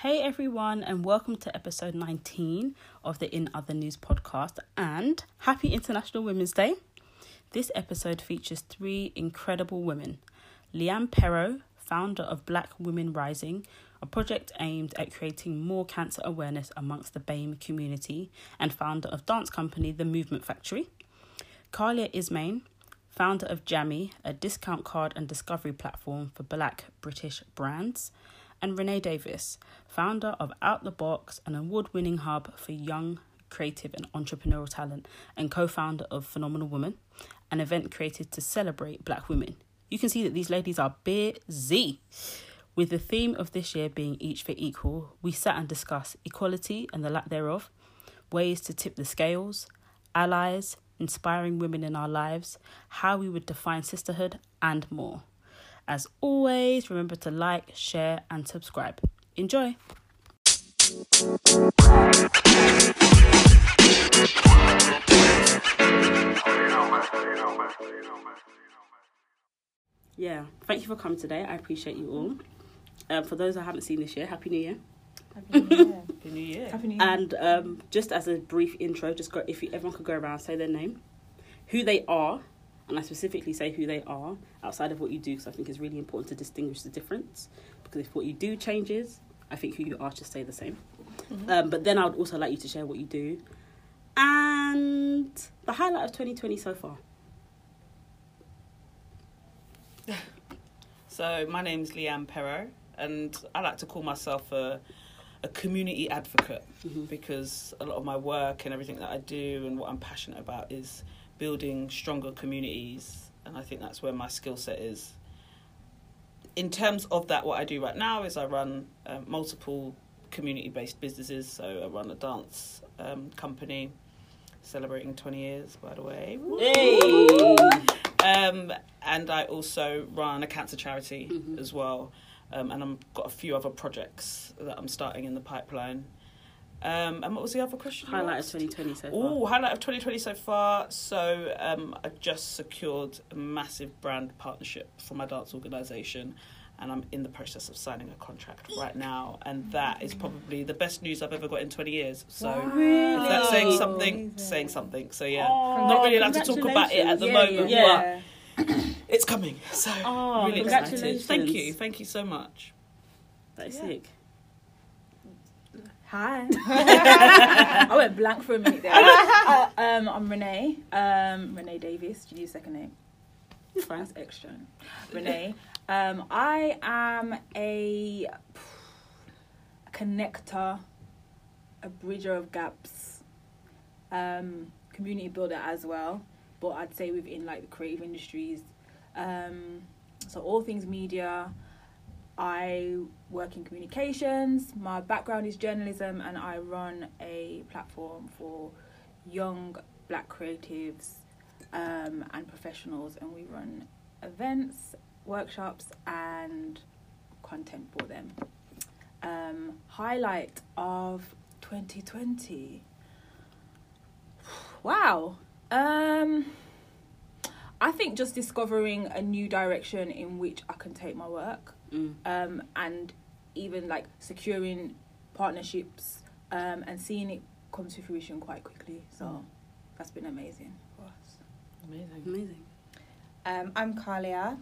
Hey everyone, and welcome to episode 19 of the In Other News podcast. And happy International Women's Day! This episode features three incredible women Leanne Pero, founder of Black Women Rising, a project aimed at creating more cancer awareness amongst the BAME community, and founder of dance company The Movement Factory. Kalia Ismain, founder of Jammy, a discount card and discovery platform for black British brands. And Renee Davis, founder of Out the Box, an award winning hub for young, creative, and entrepreneurial talent, and co founder of Phenomenal Woman, an event created to celebrate black women you can see that these ladies are busy. With the theme of this year being each for equal, we sat and discussed equality and the lack thereof, ways to tip the scales, allies, inspiring women in our lives, how we would define sisterhood, and more. As always, remember to like, share, and subscribe. Enjoy! Yeah, thank you for coming today. I appreciate you all. Um, for those I haven't seen this year, Happy New Year. Happy New Year. Happy New Year. Happy New Year. And um, just as a brief intro, just go if you, everyone could go around and say their name, who they are, and I specifically say who they are outside of what you do because I think it's really important to distinguish the difference. Because if what you do changes, I think who you are should stay the same. Mm-hmm. Um, but then I would also like you to share what you do and the highlight of 2020 so far. So my name's Leanne Pero, and I like to call myself a a community advocate Mhm. because a lot of my work and everything that I do and what I'm passionate about is building stronger communities, and I think that's where my skill set is. In terms of that, what I do right now is I run uh, multiple community-based businesses. So I run a dance um, company celebrating 20 years, by the way. Hey! Um, and I also run a cancer charity Mhm. as well. Um, and I've got a few other projects that I'm starting in the pipeline. Um, and what was the other question? Highlight of 2020 so far. Oh, highlight of 2020 so far. So um, I just secured a massive brand partnership for my dance organisation. And I'm in the process of signing a contract right now. And that is probably the best news I've ever got in 20 years. So if that's saying something, Amazing. saying something. So yeah. Oh, Not really allowed to talk about it at the moment, Yeah. It's coming. So Oh, really congratulations. excited. Thank you. Thank you so much. That is Yeah. sick. Hi. I went blank for a minute there. uh, um, I'm Renee. Um, Renee Davis. Do you need a second name? That's extra. Renee. Um, I am a connector, a bridger of gaps, um, community builder as well. But I'd say within like the creative industries. Um, so all things media. I work in communications. My background is journalism, and I run a platform for young black creatives um, and professionals, and we run events, workshops, and content for them. Um, highlight of 2020. Wow. Um, I think just discovering a new direction in which I can take my work Mm. um, and even like securing partnerships um, and seeing it come to fruition quite quickly. So that's been amazing for us. Amazing. Amazing. Um, I'm Kalia.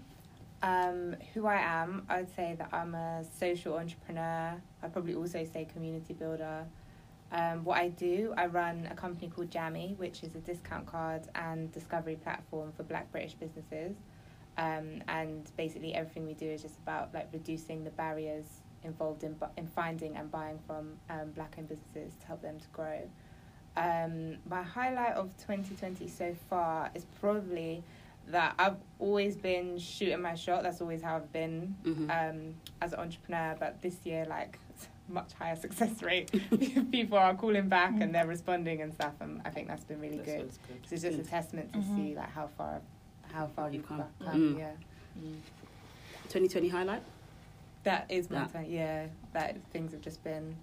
Um, who I am, I would say that I'm a social entrepreneur. I'd probably also say community builder. Um, what I do, I run a company called Jammy, which is a discount card and discovery platform for Black British businesses. Um, and basically, everything we do is just about like reducing the barriers involved in bu- in finding and buying from um, Black-owned businesses to help them to grow. Um, my highlight of 2020 so far is probably that I've always been shooting my shot. That's always how I've been Mhm. um, as an entrepreneur. But this year, like, much higher success rate. People are calling back and they're responding and stuff, and I think that's been really That's good. good. So it's just a testament to Mhm. see like how far, how far You've come. come. Mm. Yeah, Mm. 2020 highlight? that is my That. Yeah, that things have just been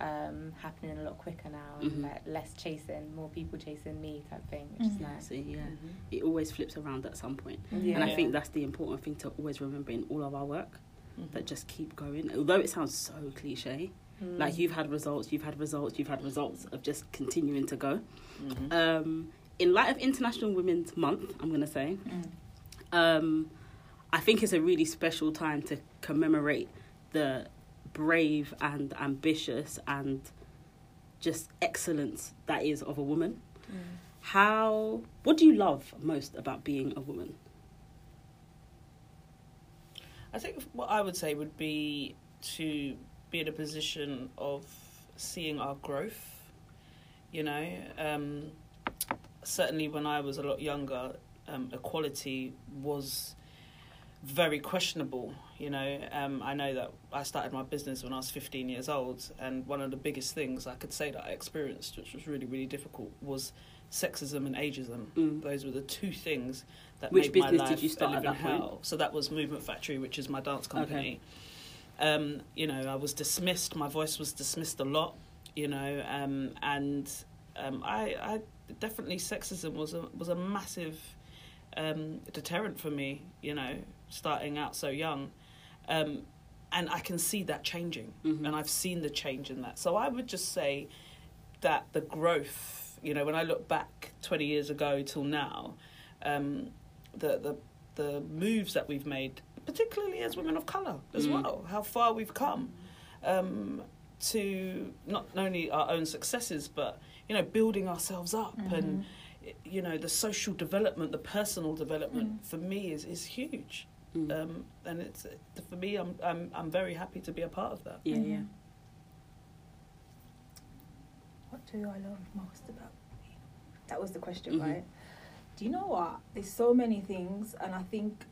um, happening a lot quicker now, Mhm. and like less chasing, more people chasing me type thing, which is Mhm. nice. See, yeah. Mhm. It always flips around at some point. Yeah. And I think that's the important thing to always remember in all of our work Mhm. that just keep going. Although it sounds so cliche, Mm. like you've had results, you've had results, you've had results of just continuing to go. Mhm. Um, in light of International Women's Month, I'm going to say, Mm. um, I think it's a really special time to commemorate the brave and ambitious and just excellence that is of a woman. Mm. How, what do you love most about being a woman? I think what I would say would be to be in a position of seeing our growth. You know, um, certainly when I was a lot younger, um, equality was very questionable. You know, um, I know that I started my business when I was 15 years old, and one of the biggest things I could say that I experienced, which was really, really difficult, was sexism and ageism. Mm. Those were the two things that Which made my business did life you start a living hell. So that was Movement Factory, which is my dance company. Um, you know, I was dismissed. My voice was dismissed a lot. You know, um, and um, I, I definitely sexism was a was a massive um, deterrent for me. You know, starting out so young, um, and I can see that changing, Mhm. and I've seen the change in that. So I would just say that the growth. You know, when I look back twenty years ago till now, um, the the the moves that we've made, particularly as women of colour as Mm. well, how far we've come um, to not only our own successes, but you know, building ourselves up and you know the social development, the personal development for me is is huge. Mm. Um, and it's for me, I'm I'm I'm very happy to be a part of that. yeah, yeah. What do I love most about me? That was the question, Mhm. right? Do you know what? There's so many things, and I think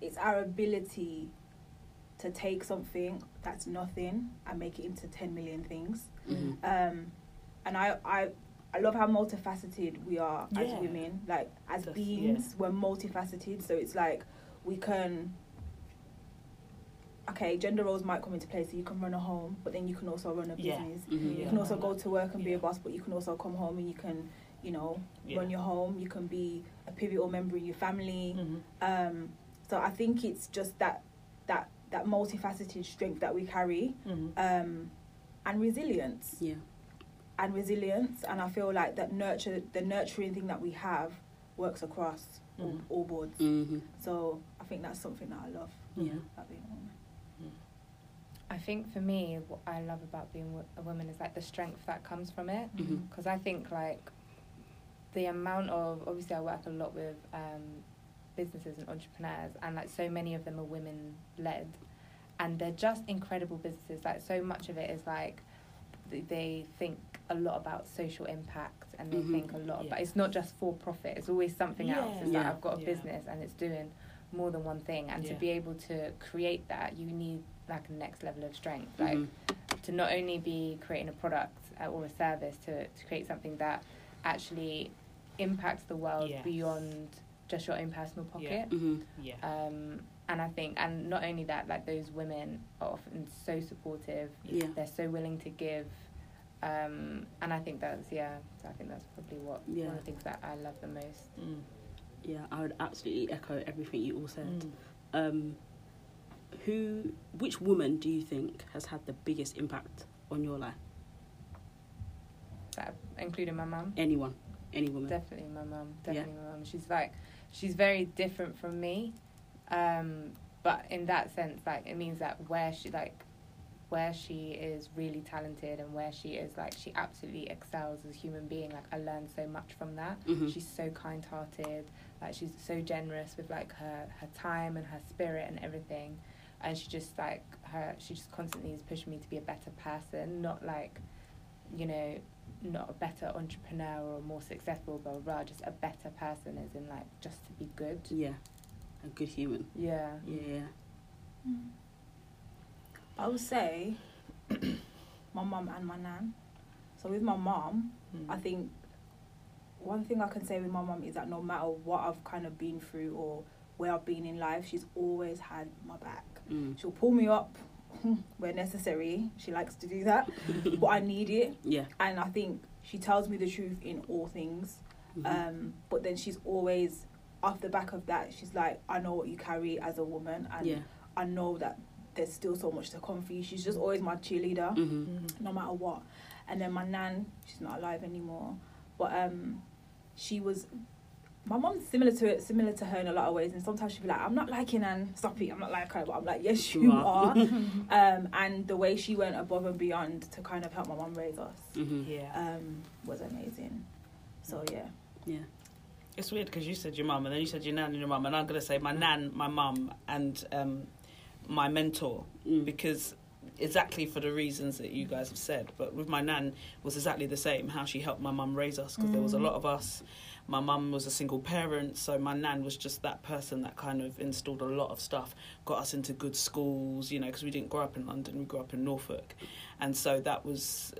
it's our ability to take something that's nothing and make it into 10 million things. Mhm. Um, and I, I, I love how multifaceted we are as women. Like, as beings, we're multifaceted. So it's like we can. Okay, gender roles might come into play, so you can run a home, but then you can also run a Yeah. business. Mhm. You Yeah. can also go to work and be a boss, but you can also come home and you can, you know, Yeah. run your home. You can be a pivotal member in your family. Mhm. Um, so I think it's just that that that multifaceted strength that we carry, Mhm. um, and resilience Yeah. And resilience. And I feel like that nurture the nurturing thing that we have works across all, Mhm. all boards. hmm So I think that's something that I love Yeah. about being a woman. I think for me, what I love about being a woman is like the strength that comes from it. Mhm. Because I think like the amount of obviously I work a lot with um, businesses and entrepreneurs, and like so many of them are women led, and they're just incredible businesses. Like so much of it is like they think a lot about social impact, and they Mhm. think a lot Yeah. about. It's not just for profit. It's always something else. Yeah. It's like I've got a Yeah. business and it's doing more than one thing, and Yeah. to be able to create that, you need like a next level of strength. Like Mhm. to not only be creating a product uh, or a service to, to create something that actually impacts the world Yes. beyond just your own personal Yeah. pocket. Mhm. Yeah. Um, and I think, and not only that, like those women are often so supportive. Yeah. They're so willing to give. Um, and I think that's yeah. I think that's probably what Yeah. one of the things that I love the most. Mm. Yeah, I would absolutely echo everything you all said. Mm. Um, who, which woman do you think has had the biggest impact on your life? That including my mum. Anyone, any woman. Definitely my mum. Definitely my mum. She's like, she's very different from me, um, but in that sense, like it means that where she like, where she is really talented and where she is like she absolutely excels as a human being. Like I learned so much from that. Mhm. She's so kind-hearted. Like she's so generous with like her her time and her spirit and everything. And she just like her. She just constantly is pushing me to be a better person, not like, you know, not a better entrepreneur or more successful, but rather just a better person, as in like just to be good. Yeah, a good human. Yeah. Yeah, yeah. I would say my mum and my nan. So with my mum, Mm. I think one thing I can say with my mum is that no matter what I've kind of been through or where I've been in life, she's always had my back. Mm. She'll pull me up where necessary. She likes to do that, but I need it. Yeah. And I think she tells me the truth in all things. Mhm. Um, but then she's always off the back of that. She's like, I know what you carry as a woman, and yeah. I know that there's still so much to come for you. She's just always my cheerleader hmm Mm. no matter what. And then my nan, she's not alive anymore, but um, she was. My mom's similar to it, similar to her in a lot of ways, and sometimes she'd be like, "I'm not liking you, Nan. Stop it. I'm not like her." But I'm like, "Yes, you You are." are. um, and the way she went above and beyond to kind of help my mom raise us hmm Yeah. um, was amazing. So yeah, Yeah. It's weird because you said your mum and then you said your nan and your mum, and I'm going to say my nan, my mum, and um, my mentor Mm. because exactly for the reasons that you guys have said. But with my nan was exactly the same. How she helped my mum raise us because there was a Mm. lot of us. My mum was a single parent, so my nan was just that person that kind of installed a lot of stuff, got us into good schools, you know, because we didn't grow up in London, we grew up in Norfolk, and so that was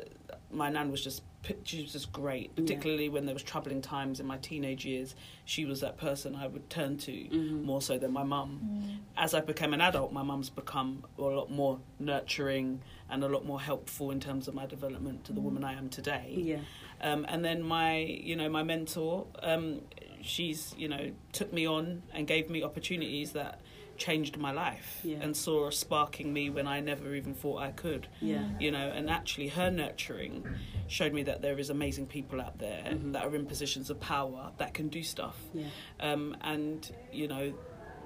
my nan was just she was just great, Yeah. particularly when there was troubling times in my teenage years. She was that person I would turn to Mhm. more so than my mum as I became an adult, my mum's become a lot more nurturing and a lot more helpful in terms of my development to the woman I am today. Yeah. Um, and then my, you know, my mentor, um, she's, you know, took me on and gave me opportunities that changed my life Yeah. and saw a spark me when I never even thought I could. Yeah. You know, and actually her nurturing showed me that there is amazing people out there Mhm. that are in positions of power that can do stuff Yeah. um, and you know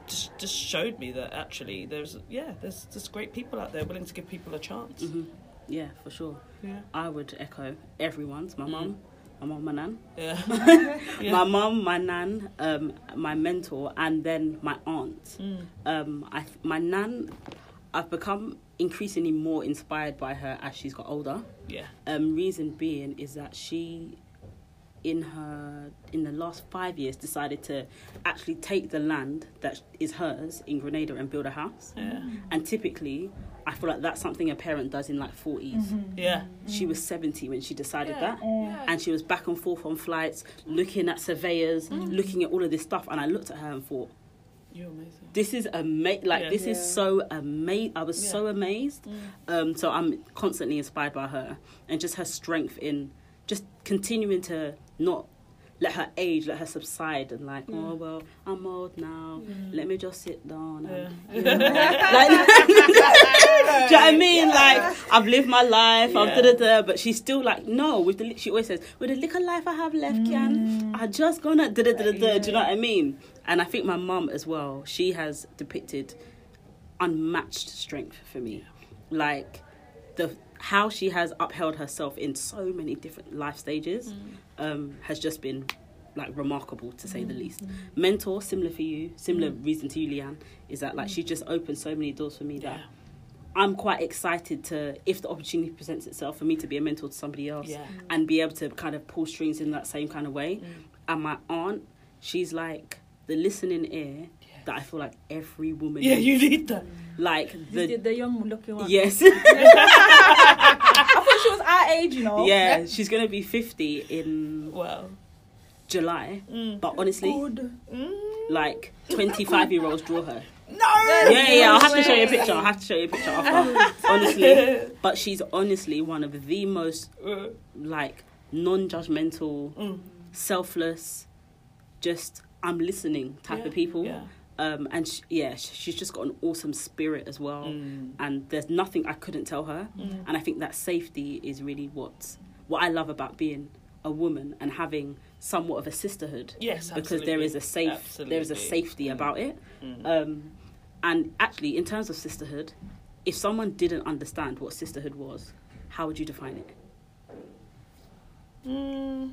just, just showed me that actually there's yeah there's just great people out there willing to give people a chance hmm Yeah, for sure. yeah I would echo everyone's. My Mm. mum, my mum, my nan. yeah, Yeah. My mum, my nan, um, my mentor, and then my aunt. Mm. Um, I, my nan, I've become increasingly more inspired by her as she's got older. yeah Um, reason being is that she, in her in the last five years, decided to actually take the land that is hers in Grenada and build a house. yeah And typically, I feel like that's something a parent does in like 40s. yeah She was 70 when she decided Yeah. that. yeah. And she was back and forth on flights, looking at surveyors, Mm. looking at all of this stuff. And I looked at her and thought, you're amazing this is amazing. Like, Yeah. this is Yeah. so amazing. I was Yeah. so amazed. Mm. Um, so I'm constantly inspired by her and just her strength in just continuing to not let her age, let her subside and like, oh, well, I'm old now. Let me just sit down. Yeah. You know, like, do you know what I mean? Like, I've lived my life, I've da da da, but she's still like, no, with the, she always says, with the little life I have left, Jan, mm. I just gonna da da da da da. Do you know what I mean? And I think my mum as well, she has depicted unmatched strength for me. Like, the how she has upheld herself in so many different life stages mm. Um, has just been like remarkable to say the least. Mentor, similar for you, similar reason to you, Leanne, is that like she just opened so many doors for me that yeah I'm quite excited to, if the opportunity presents itself, for me to be a mentor to somebody else yeah and be able to kind of pull strings in that same kind of way. Mm. And my aunt, she's like the listening ear that I feel like every woman yeah needs. you need that like the, the the young looking one. yes I thought she was our age, you know. yeah she's gonna be 50 in wow July mm. but honestly Good. Mm. like 25 year olds draw her no yeah yeah I'll have to show you a picture I'll have to show you a picture after honestly but she's honestly one of the most Uh, like non-judgmental mm. selfless just I'm listening type Yeah, of people yeah um and sh yeah she's just got an awesome spirit as well Mm. and there's nothing I couldn't tell her Mm. and I think that safety is really what what I love about being a woman and having somewhat of a sisterhood yes absolutely. because there is a safe there is a safety Mm. about it Mm. um and actually in terms of sisterhood if someone didn't understand what sisterhood was how would you define it Mm.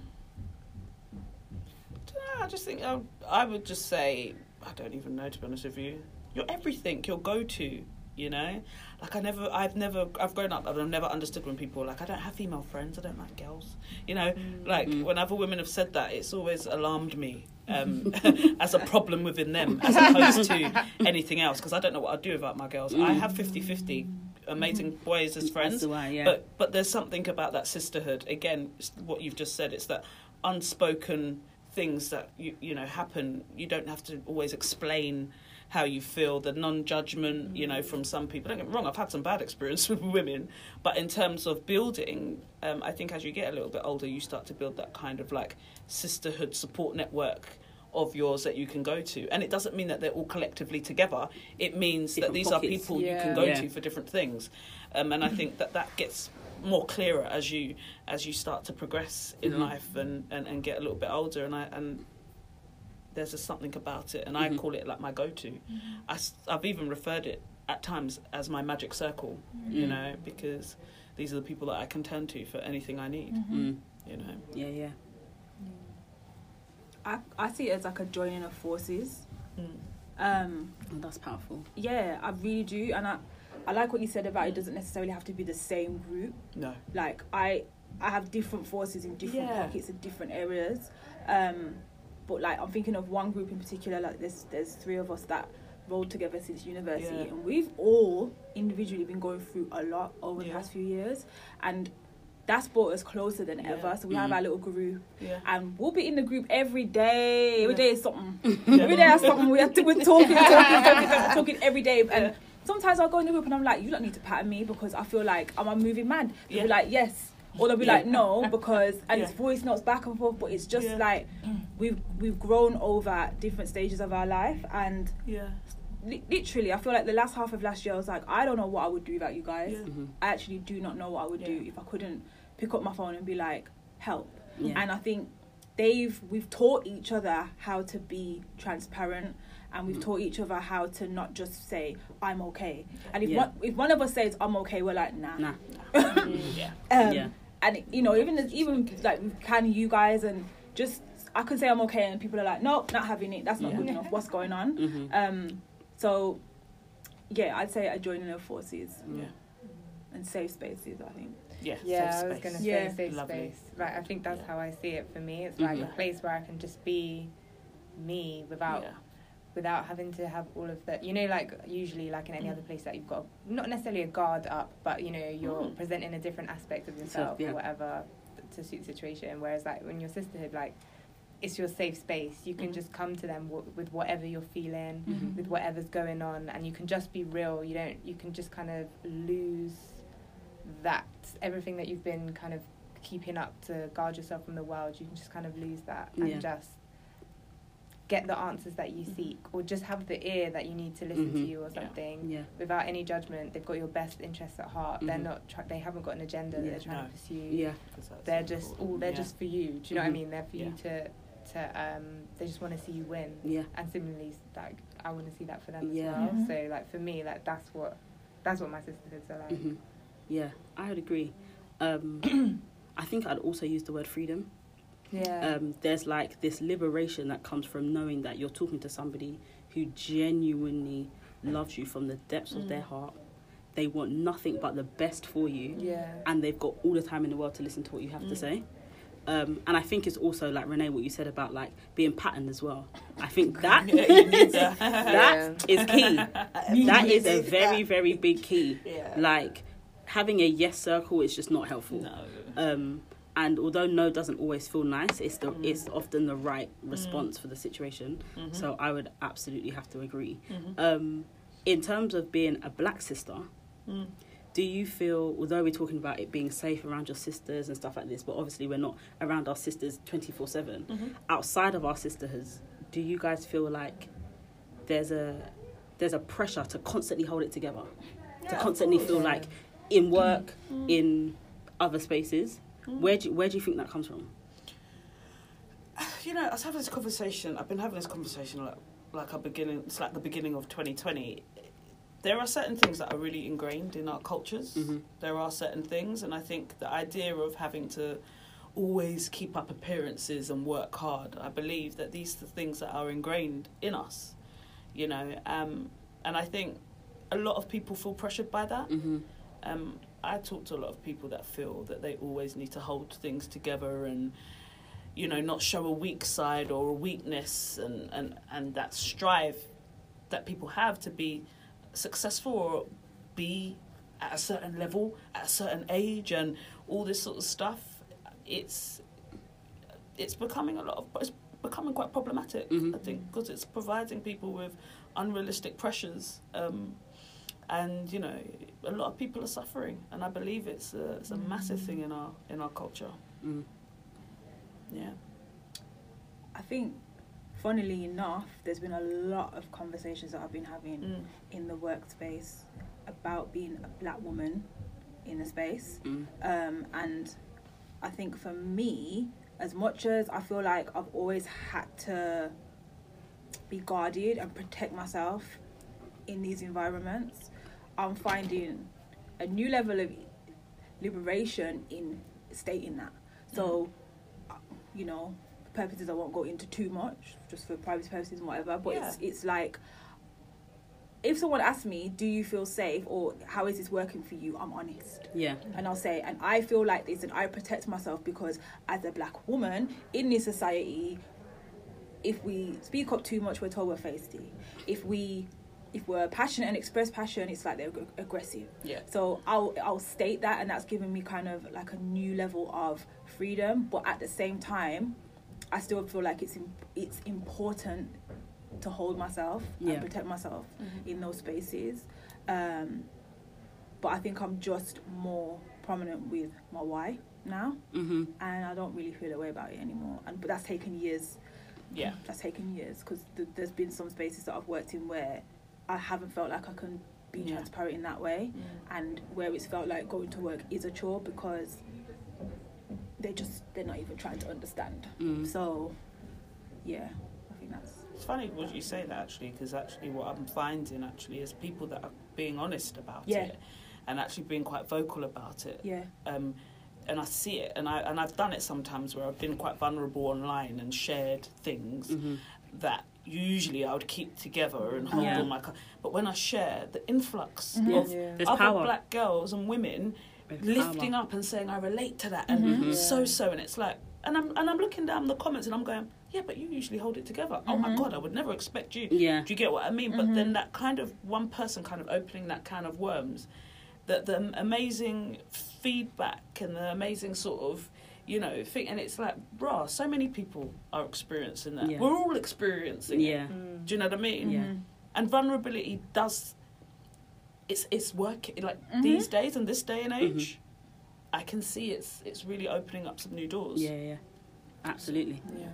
I just think I, I would just say I don't even know to be honest with you. You're everything. You're go to. You know, like I never, I've never, I've grown up. I've never understood when people are like, I don't have female friends. I don't like girls. You know, like Mm. when other women have said that, it's always alarmed me um, as a problem within them, as opposed to anything else. Because I don't know what I'd do without my girls. I have 50-50 amazing boys as friends. As do I, yeah. But but there's something about that sisterhood. Again, what you've just said. It's that unspoken things that you you know happen. You don't have to always explain how you feel. The non-judgment, you know, from some people. Don't get me wrong. I've had some bad experience with women, but in terms of building, um, I think as you get a little bit older, you start to build that kind of like sisterhood support network of yours that you can go to and it doesn't mean that they're all collectively together it means Different that these pockets. are people you can go Yeah. to for different things um, and i think that that gets more clearer as you as you start to progress in Mhm. life and, and and get a little bit older and i and there's just something about it and i Mhm. call it like my go-to I, I've even referred it at times as my magic circle you Mm. know because these are the people that i can turn to for anything i need Mm. you know Yeah, yeah. I, I see it as like a joining of forces. Mm. Um, Oh, that's powerful. yeah, I really do, and I, I like what you said about it doesn't necessarily have to be the same group. no Like I, I have different forces in different Yeah. pockets in different areas. Um, but like I'm thinking of one group in particular. Like there's there's three of us that rolled together since university, Yeah. and we've all individually been going through a lot over the past few years, and that's brought us closer than Yeah. ever. So we have Mm. our little group, yeah and we'll be in the group every day. Every Yeah. day is something. every day is something. We have to, we're talking, talking, talking, talking, talking every day. And sometimes I'll go in the group and I'm like, you don't need to pattern me because I feel like I'm a moving man. They'll Yeah. be like, yes. Or they'll be Yeah. like, no, because and it's voice notes back and forth, but it's just Yeah. like we've we've grown over different stages of our life and yeah li- literally I feel like the last half of last year I was like, I don't know what I would do without you guys. Yeah. Mhm. I actually do not know what I would do if I couldn't pick up my phone and be like, help. Yeah. And I think they've we've taught each other how to be transparent and we've Mm. taught each other how to not just say I'm okay. And if Yeah. one if one of us says I'm okay, we're like nah. Nah. yeah Um, Yeah. And you know, even as- even like can you guys and just I could say I'm okay and people are like, nope, not having it. That's not Yeah. good enough. What's going on? Mhm. Um, so yeah, I'd say a joining of forces yeah and safe spaces. I think. yeah Yeah, safe I was space. gonna Yeah. say safe Lovely. space. Right, I think that's Yeah. how I see it for me. It's like Mhm. a place where I can just be me without yeah. Without having to have all of that. You know, like usually, like in any Mm. other place that you've got not necessarily a guard up, but you know, you're Mm. presenting a different aspect of yourself yeah. or whatever to suit the situation. Whereas, like when your sisterhood, like it's your safe space. You can Mm. just come to them w- with whatever you're feeling, Mhm. with whatever's going on, and you can just be real. You don't. You can just kind of lose that everything that you've been kind of keeping up to guard yourself from the world. You can just kind of lose that and Yeah. just get the answers that you seek, or just have the ear that you need to listen to Mhm. you or something Yeah. without any judgment. They've got your best interests at heart. They're Mhm. not. Try- they haven't got an agenda that Yeah. they're trying No. to pursue. Yeah. 'Cause that's They're just important. all. They're Yeah. just for you. Do you know what I Mhm. mean? They're for you to to um. They just want to see you win. Yeah. And similarly, like I want to see that for them Yeah. as well. Mhm. So like for me, like that's what that's what my sisterhoods are like. hmm Yeah, I would agree. Um, I think I'd also use the word freedom. Yeah. Um, there's like this liberation that comes from knowing that you're talking to somebody who genuinely loves you from the depths of their Mm. heart. They want nothing but the best for you, yeah. and they've got all the time in the world to listen to what you have to Mm. say. Um, and I think it's also like Renee, what you said about like being patterned as well. I think that Yeah, that. that is key. that is a very very big key. yeah. Like having a yes circle is just not helpful. no. Um, and although no doesn't always feel nice, it's the Mm. it's often the right response for the situation. Mhm. So I would absolutely have to agree. Mhm. Um, in terms of being a black sister, Mm. do you feel although we're talking about it being safe around your sisters and stuff like this, but obviously we're not around our sisters twenty four seven. Mhm. Outside of our sisterhoods, do you guys feel like there's a there's a pressure to constantly hold it together, to Yeah, of constantly feel like in work, Mm. in other spaces? Mm. Where do you, where do you think that comes from? You know, I was having this conversation. I've been having this conversation like like a beginning. It's like the beginning of 2020. There are certain things that are really ingrained in our cultures. Mhm. There are certain things, and I think the idea of having to always keep up appearances and work hard. I believe that these are the things that are ingrained in us. You know, um, and I think a lot of people feel pressured by that. Mm-hmm. um, I talk to a lot of people that feel that they always need to hold things together and you know not show a weak side or a weakness and and and that strive that people have to be successful or be at a certain level, at a certain age, and all this sort of stuff. It's it's becoming a lot of it's becoming quite problematic. Mhm. I think because it's providing people with unrealistic pressures. Um, and you know, a lot of people are suffering, and I believe it's a, it's a massive thing in our in our culture. Mm. Yeah. I think, funnily enough, there's been a lot of conversations that I've been having Mm. in the workspace about being a black woman in a space. Mm. Um, and I think for me, as much as I feel like I've always had to be guarded and protect myself in these environments, I'm finding a new level of liberation in stating that. So, uh, you know, for purposes I won't go into too much, just for privacy purposes and whatever. But it's it's like if someone asks me, "Do you feel safe?" or "How is this working for you?" I'm honest Yeah. and I'll say, and I feel like this, and I protect myself because as a black woman in this society, if we speak up too much, we're told we're feisty. If we, if we're passionate and express passion, it's like they're ag- aggressive. Yeah. So I'll I'll state that, and that's given me kind of like a new level of freedom. But at the same time, I still feel like it's im- it's important to hold myself Yeah. and protect myself in those spaces. Um, but I think I'm just more prominent with my why now, Mm-hmm. and I don't really feel that way about it anymore. And but that's taken years. Yeah. that's taken years because th- there's been some spaces that I've worked in where I haven't felt like I can be Yeah. transparent in that way, and where it's felt like going to work is a chore because they just they're not even trying to understand. Mm. So, yeah, I think that's It's funny what you say that actually, because actually what I'm finding actually is people that are being honest about Yeah. it and actually being quite vocal about it. yeah, Um, and I see it, and I and I've done it sometimes where I've been quite vulnerable online and shared things Mm-hmm. that usually I would keep together and hold Yeah. on my. Co- but when I share the influx Mhm. of Yeah. Other power. black girls and women There's lifting power. up and saying I relate to that and Mhm. So so and it's like and I'm and I'm looking down the comments and I'm going yeah but you usually hold it together oh my Mhm. god I would never expect you Yeah. do you get what I mean but then that kind of one person kind of opening that can of worms that the amazing feedback and the amazing sort of you know thing and it's like bruh so many people are experiencing that Yeah. we're all experiencing it Yeah. Mm. do you know what I mean Yeah. Mhm. and vulnerability does it's it's working like Mhm. these days and this day and Mhm. age i can see it's it's really opening up some new doors Yeah. Yeah. Absolutely. Yeah.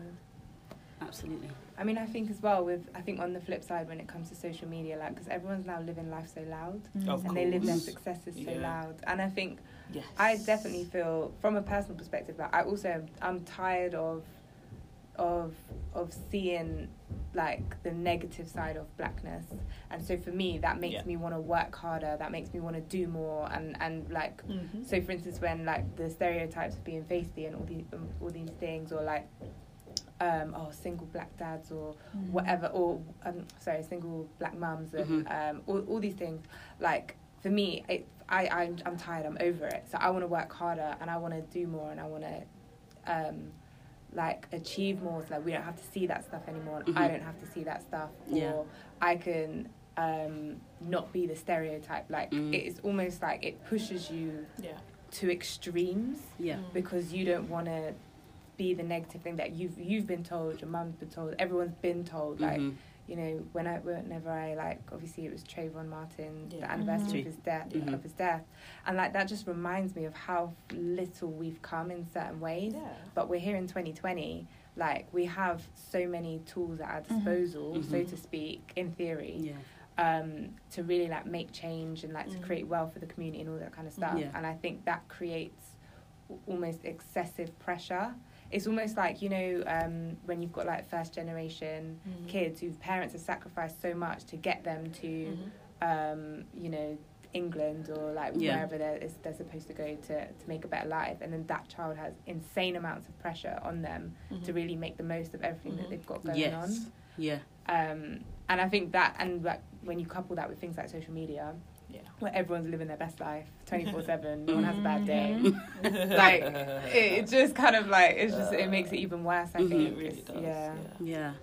Absolutely. I mean, I think as well with I think on the flip side when it comes to social media, like because everyone's now living life so loud Of and they live their course. successes so Yeah. loud, and I think yes I definitely feel from a personal perspective that I also am, I'm tired of of of seeing like the negative side of blackness and so for me that makes Yeah. me want to work harder that makes me want to do more and and like mm-hmm. so for instance when like the stereotypes of being feisty and all these um, all these things or like um oh single black dads or Mhm. whatever or um sorry single black mums and um all, all these things. Like for me it I I'm, I'm tired I'm over it. So I want to work harder and I want to do more and I want to um like achieve more. So like we don't have to see that stuff anymore. And I don't have to see that stuff or Yeah. I can um not be the stereotype. Like Mm. it's almost like it pushes you yeah. to extremes Yeah. because you don't want to be the negative thing that you've you've been told, your mum's been told, everyone's been told. Like Mhm. you know, when I whenever I like, obviously it was Trayvon Martin, Yeah. the anniversary Mhm. of his death, Mhm. of his death, and like that just reminds me of how little we've come in certain ways. yeah But we're here in 2020. Like we have so many tools at our disposal, so to speak, in theory Yeah. um, to really like make change and like to Mm. create wealth for the community and all that kind of stuff. Yeah. And I think that creates a- almost excessive pressure. It's almost like you know um, when you've got like first generation Mm-hmm. kids whose parents have sacrificed so much to get them to Mhm. um, you know England or like Yeah. wherever they're, is- they're supposed to go to to make a better life, and then that child has insane amounts of pressure on them to Mhm. really make the most of everything that Mhm. they've got going Yes. on. Yeah. Um, and I think that, and like when you couple that with things like social media, yeah where everyone's living their best life, twenty four seven, no one has a bad day. Mhm. Like it, it just kind of like it's just it makes it even worse. I Mhm. think it really does yeah. Yeah.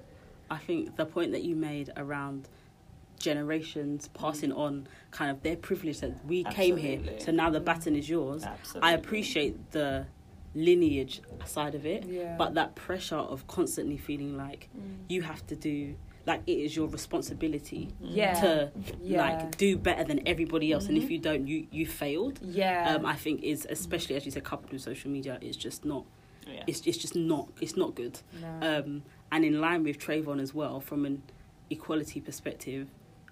I think the point that you made around generations passing on kind of their privilege that we came here. So now the baton is yours. Absolutely. I appreciate the lineage side of it, Yeah. but that pressure of constantly feeling like you have to do like it is your responsibility yeah. to yeah. like do better than everybody else and if Mhm. you don't you you failed yeah. um i think is especially as you said coupled with social media it's just not Yeah. it's it's just not it's not good no. um and in line with Trayvon as well from an equality perspective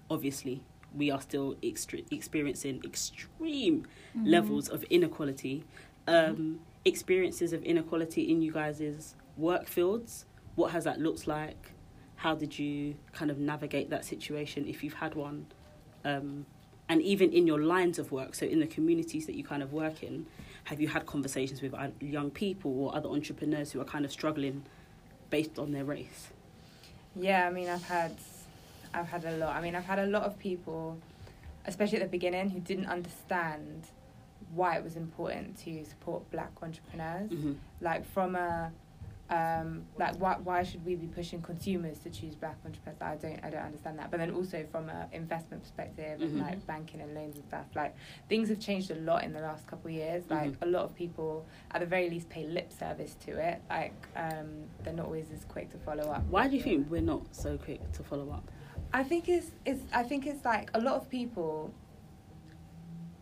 obviously we are still extre- experiencing extreme Mm-hmm. levels of inequality um experiences of inequality in you guys' work fields what has that looked like how did you kind of navigate that situation if you've had one um and even in your lines of work so in the communities that you kind of work in have you had conversations with young people or other entrepreneurs who are kind of struggling based on their race Yeah, I mean, I've had, I've had a lot. I mean, I've had a lot of people, especially at the beginning, who didn't understand why it was important to support Black entrepreneurs. mm-hmm. Like from a, um, like why why should we be pushing consumers to choose Black entrepreneurs? I don't I don't understand that. But then also from an investment perspective Mhm. and like banking and loans and stuff, like things have changed a lot in the last couple of years. Like Mhm. a lot of people, at the very least, pay lip service to it. Like um, they're not always as quick to follow up. why do you think we're not so quick to follow up I think it's it's I think it's like a lot of people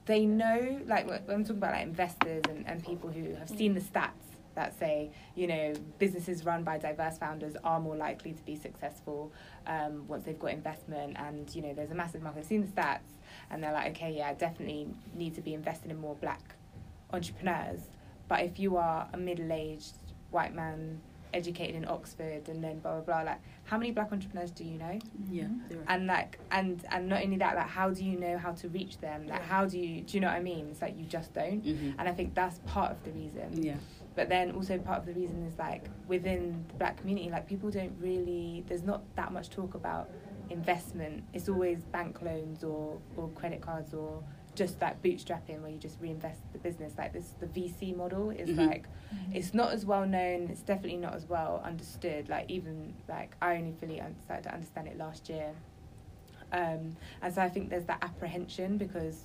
they know like when when I'm talking about like investors and, and people who have seen the stats that say you know businesses run by diverse founders are more likely to be successful um, once they've got investment and you know there's a massive market. They've seen the stats and they're like okay yeah I definitely need to be invested in more black entrepreneurs. But if you are a middle aged white man educated in Oxford and then blah blah blah like how many black entrepreneurs do you know? yeah and like and and not only that like how do you know how to reach them like Yeah. how do you do you know what i mean it's like you just don't mm-hmm. and i think that's part of the reason yeah but then also part of the reason is like within the black community like people don't really there's not that much talk about investment. It's always bank loans or or credit cards or just that bootstrapping where you just reinvest the business. Like this the vc model is Mhm. like it's not as well known it's definitely not as well understood. Like even like i only fully started to understand it last year. Um and so i think there's that apprehension because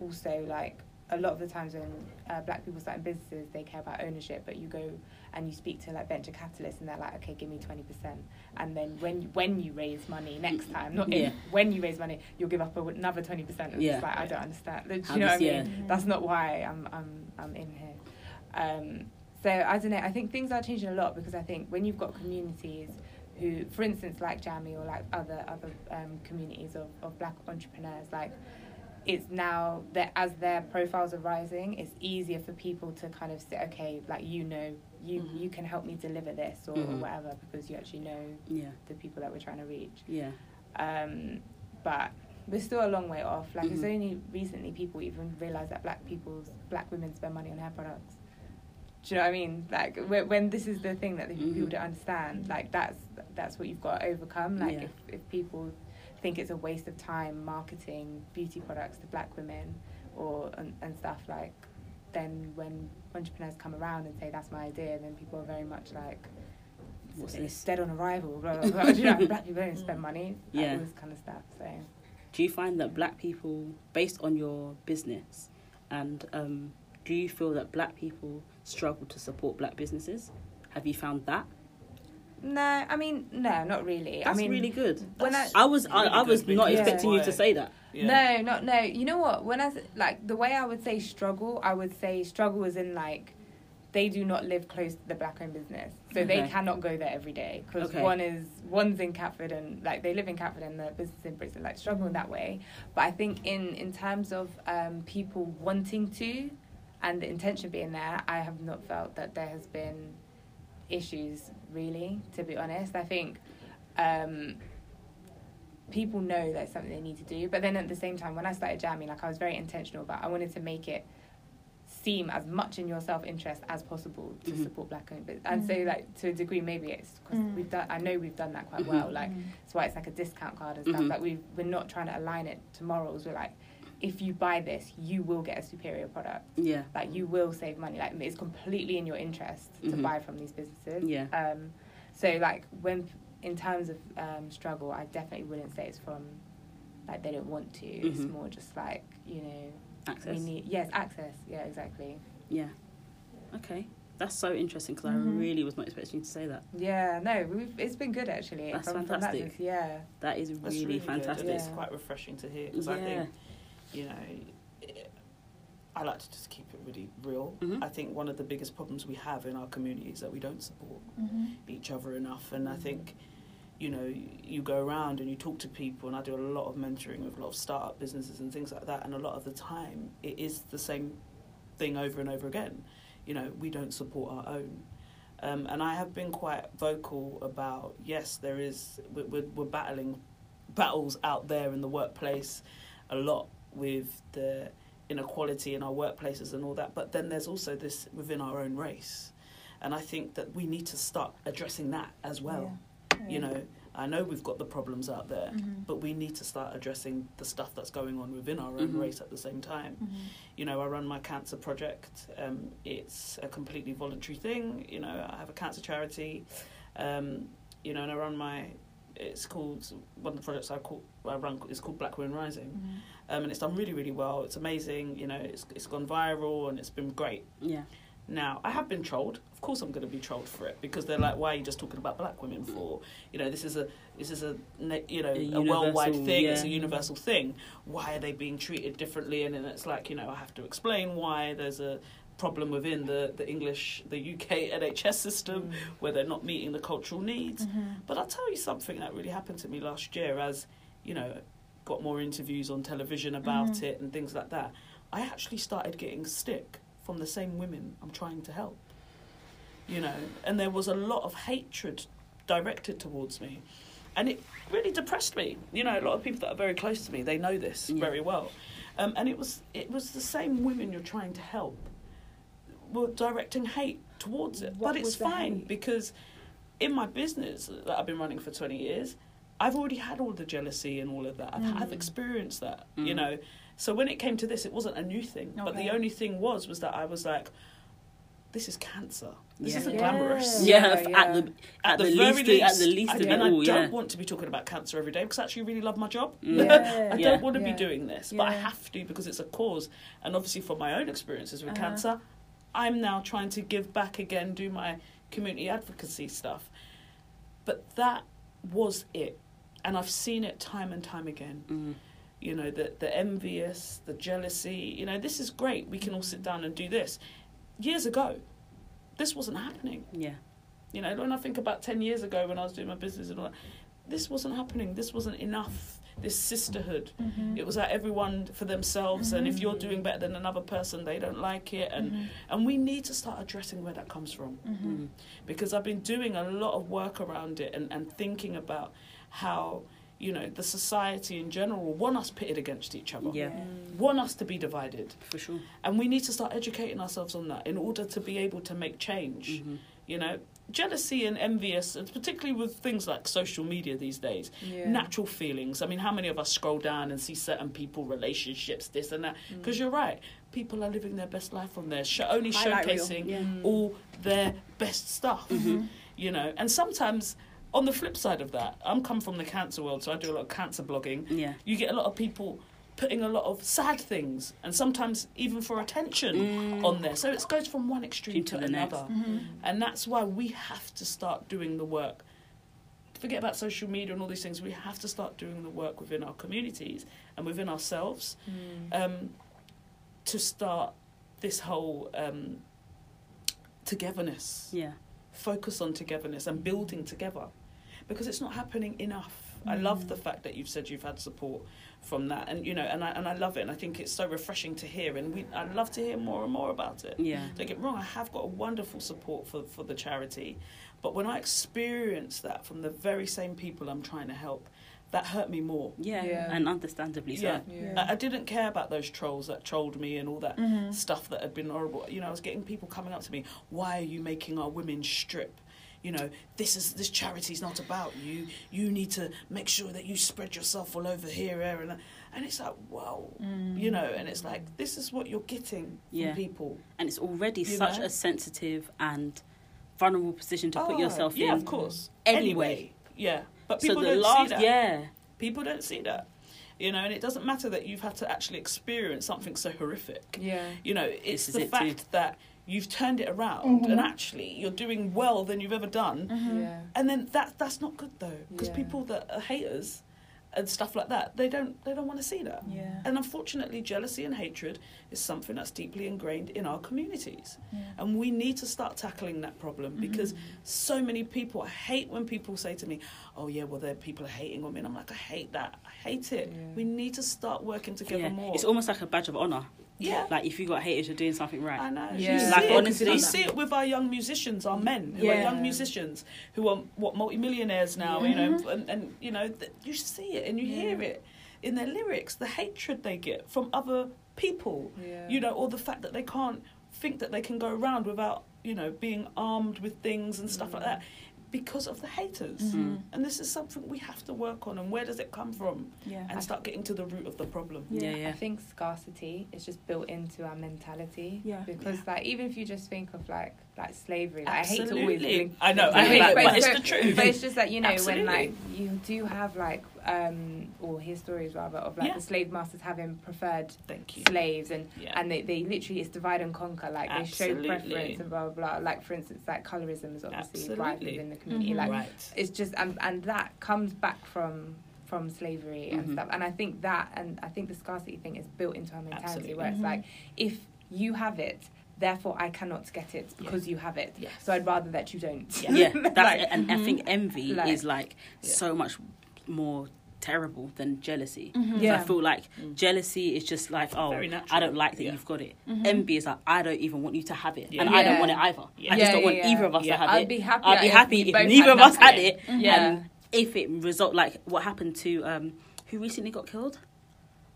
also like a lot of the times when uh, black people start in businesses they care about ownership but you go and you speak to like venture capitalists and they're like okay give me 20% and then when when you raise money next time not Yeah. if when you raise money you'll give up another 20% and Yeah. it's like i don't understand do you How know what i mean yeah. that's not why I'm I'm I'm in here. Um, so I don't know. I think things are changing a lot because I think when you've got communities who, for instance, like Jammy or like other other um, communities of, of black entrepreneurs, like it's now that as their profiles are rising, it's easier for people to kind of say, okay, like you know, you Mhm. you can help me deliver this or Mhm. whatever because you actually know yeah the people that we're trying to reach. yeah Um, but we're still a long way off. Like it's Mhm. only recently people even realize that black people's black women spend money on hair products. Do you know what I mean? Like when, when this is the thing that the people don't understand, like that's that's what you've got to overcome. Like Yeah. if, if people think it's a waste of time marketing beauty products to black women or and, and stuff like, then when entrepreneurs come around and say that's my idea, then people are very much like. What's it's this? dead on arrival. Blah, blah, blah. You know, black people don't spend money. Like, Yeah. all this kind of stuff. So do you find that black people based on your business and um, do you feel that black people struggle to support black businesses have you found that no, I mean no, not really. that's I mean, really good when That's i was I, really I was not because- expecting you to say that Yeah. no, not no. You know what? When I like the way I would say struggle, I would say struggle is in like they do not live close to the black-owned business, so they cannot go there every day because Okay. one is one's in Catford and like they live in Catford and the business in Bristol, like struggle in that way. But I think in in terms of um, people wanting to and the intention being there, I have not felt that there has been issues really. To be honest, I think. Um, people know that's something they need to do. But then at the same time, when I started Jammy, like I was very intentional about I wanted to make it seem as much in your self interest as possible to Mhm. support black owned business. And so Mm. like to a degree maybe it's because Mm. we've done I know we've done that quite well. Like that's why it's like a discount card and stuff. Like we we're not trying to align it to morals. We're like if you buy this, you will get a superior product. yeah Like you will save money. Like it's completely in your interest to Mhm. buy from these businesses. Yeah. Um, so like when in terms of um, struggle, I definitely wouldn't say it's from like they don't want to. It's Mhm. more just like you know Access. we need yes access. Yeah, exactly. Yeah. Okay. That's so interesting because I Mhm. really was not expecting you to say that. Yeah, no, we've, it's been good actually. That's from, from that fantastic. yeah. That is That's really, really good. fantastic. It's Yeah. quite refreshing to hear because I Yeah. think, you know, I like to just keep it really real. Mhm. I think one of the biggest problems we have in our community is that we don't support Mm-hmm. each other enough. And I think, you know, you go around and you talk to people, and I do a lot of mentoring with a lot of startup businesses and things like that. And a lot of the time, it is the same thing over and over again. You know, we don't support our own. Um, and I have been quite vocal about yes, there is we're, we're battling battles out there in the workplace a lot with the inequality in our workplaces and all that. But then there's also this within our own race, and I think that we need to start addressing that as well. You know, I know we've got the problems out there, Mhm. but we need to start addressing the stuff that's going on within our own Mhm. race at the same time. Mm-hmm. You know, I run my cancer project. Um, it's a completely voluntary thing. You know, I have a cancer charity. Um, you know, and I run my. It's called one of the projects I call I run is called Black Women Rising, um, and it's done really really well. It's amazing. You know, it's it's gone viral and it's been great. Yeah. Now, I have been trolled. Of course, I'm going to be trolled for it because they're like, "Why are you just talking about black women for? Mm. You know, this is a this is a you know A a, worldwide thing. It's a universal thing. Why are they being treated differently?" And then it's like, you know, I have to explain why there's a problem within the the English the UK NHS system mm. where they're not meeting the cultural needs. Mm-hmm. But I'll tell you something that really happened to me last year as, you know, got more interviews on television about Mhm. it and things like that. I actually started getting stick from the same women I'm trying to help. You know, and there was a lot of hatred directed towards me. And it really depressed me. You know, a lot of people that are very close to me, they know this Yeah. very well. Um, and it was it was the same women you're trying to help were directing hate towards it. What but it's fine hate? because in my business that I've been running for 20 years, I've already had all the jealousy and all of that. I've, I've Mm. experienced that, you Mm. know. So when it came to this, it wasn't a new thing. But the only thing was, was that I was like, this is cancer. This Yeah. isn't Yeah. glamorous. Yeah, Yeah, at the at, the, least, at the least I, of it and all, I don't yeah. want to be talking about cancer every day because I actually really love my job. Yeah. I Yeah. don't want to Yeah. be doing this, but I have to because it's a cause. And obviously, from my own experiences with Uh-huh. cancer, I'm now trying to give back again, do my community advocacy stuff. But that was it. And I've seen it time and time again. Mm. You know, the, the envious, the jealousy. You know, this is great. We can all sit down and do this. Years ago, this wasn't happening. Yeah. You know, when I think about 10 years ago when I was doing my business and all that, this wasn't happening. This wasn't enough. This sisterhood. Mm-hmm. It was like everyone for themselves, and if Mhm. you're doing better than another person, they don't like it. And, Mm-hmm. and we need to start addressing where that comes from Mm. because I've been doing a lot of work around it and, and thinking about how, you know, the society in general want us pitted against each other, Yeah. want us to be divided. For sure. And we need to start educating ourselves on that in order to be able to make change. Mhm. You know, jealousy and envious, and particularly with things like social media these days, Yeah. natural feelings. I mean, how many of us scroll down and see certain people, relationships, this and that? Mm. Because you're right, people are living their best life on there, sh- only Highlight reel. showcasing Yeah. all their best stuff. Mhm. You know, and sometimes on the flip side of that, I'm come from the cancer world, so I do a lot of cancer blogging. Yeah. You get a lot of people putting a lot of sad things, and sometimes even for attention Mm. on there. So it goes from one extreme To to, another. Mm-hmm. And that's why we have to start doing the work. Forget about social media and all these things. We have to start doing the work within our communities and within ourselves Mm. um, to start this whole um, togetherness. Yeah. Focus on togetherness and building together because it's not happening enough. I love the fact that you've said you've had support from that, and you know, and I and I love it, and I think it's so refreshing to hear, and we I'd love to hear more and more about it. Yeah. Don't get me wrong, I have got a wonderful support for, for the charity. But when I experience that from the very same people I'm trying to help, that hurt me more. Yeah. Yeah. And understandably so. Yeah. Yeah. I, I didn't care about those trolls that trolled me and all that Mm-hmm. stuff that had been horrible. You know, I was getting people coming up to me, why are you making our women strip? You know, this is this charity's not about you. You need to make sure that you spread yourself all over here, there, and and it's like, wow, you mm. know, and it's like this is what you're getting from people. And it's already You such know? a sensitive and vulnerable position to put Oh, yourself yeah, in. of course. Anyway. Anyway, yeah, but So people the don't last, see that. yeah. People don't see that. You know, and it doesn't matter that you've had to actually experience something so horrific. Yeah. You know, it's the it fact too. that you've turned it around and actually you're doing well than you've ever done. Yeah. And then that that's not good though, because Yeah. people that are haters and stuff like that, they don't they don't want to see that. Yeah. And unfortunately, jealousy and hatred is something that's deeply ingrained in our communities. Yeah. And we need to start tackling that problem Mm-hmm. because so many people, I hate when people say to me, oh, yeah, well, there people are hating on me. And I'm like, I hate that. I hate it. Yeah. We need to start working together Yeah. more. It's almost like a badge of honor. Yeah. Like if you got haters, you're doing something right. I know. Yeah. You see Like, it. honestly- you see it with our young musicians, our men who are young musicians who are what multimillionaires now. You know, mm-hmm. and, and you know, th- you see it and you hear it in their lyrics. The hatred they get from other people. Yeah. You know, or the fact that they can't think that they can go around without you know being armed with things and stuff like mm. that because of the haters. Mm. And this is something we have to work on. And where does it come from? Yeah. And start getting to the root of the problem. Yeah, Yeah. yeah. I think scarcity is just built into our mentality. Yeah. Because Yeah. like even if you just think of like like slavery, like, I hate to always Absolutely. link I know, I hate it, but but it's so- the truth. But it's just like you know Absolutely. when like you do have like um or hear stories rather of like Yeah. the slave masters having preferred Thank you. slaves and Yeah. and they, they literally it's divide and conquer like they show preference and blah blah blah like for instance like colorism is obviously rife Absolutely. within the community Mhm. like right. it's just and, and that comes back from from slavery and Mhm. stuff and i think that and i think the scarcity thing is built into our mentality Absolutely. where it's Mhm. like if you have it therefore i cannot get it because you have it Yes. so i'd rather that you don't Yeah. yeah, that's Like, and I mhm. think envy Like- is like Yeah. so much more terrible than jealousy. Mhm. Yeah. I feel like Mm. jealousy is just like, oh, I don't like that Yeah. you've got it. Mhm. Envy is like, I don't even want you to have it, Yeah. and I don't want it either. Yeah. I just Yeah, don't want yeah, either of us yeah. to have i'd it. be happy I'd be happy we if neither of us had nothing. it, yeah and if it result like what happened to um, who recently got killed,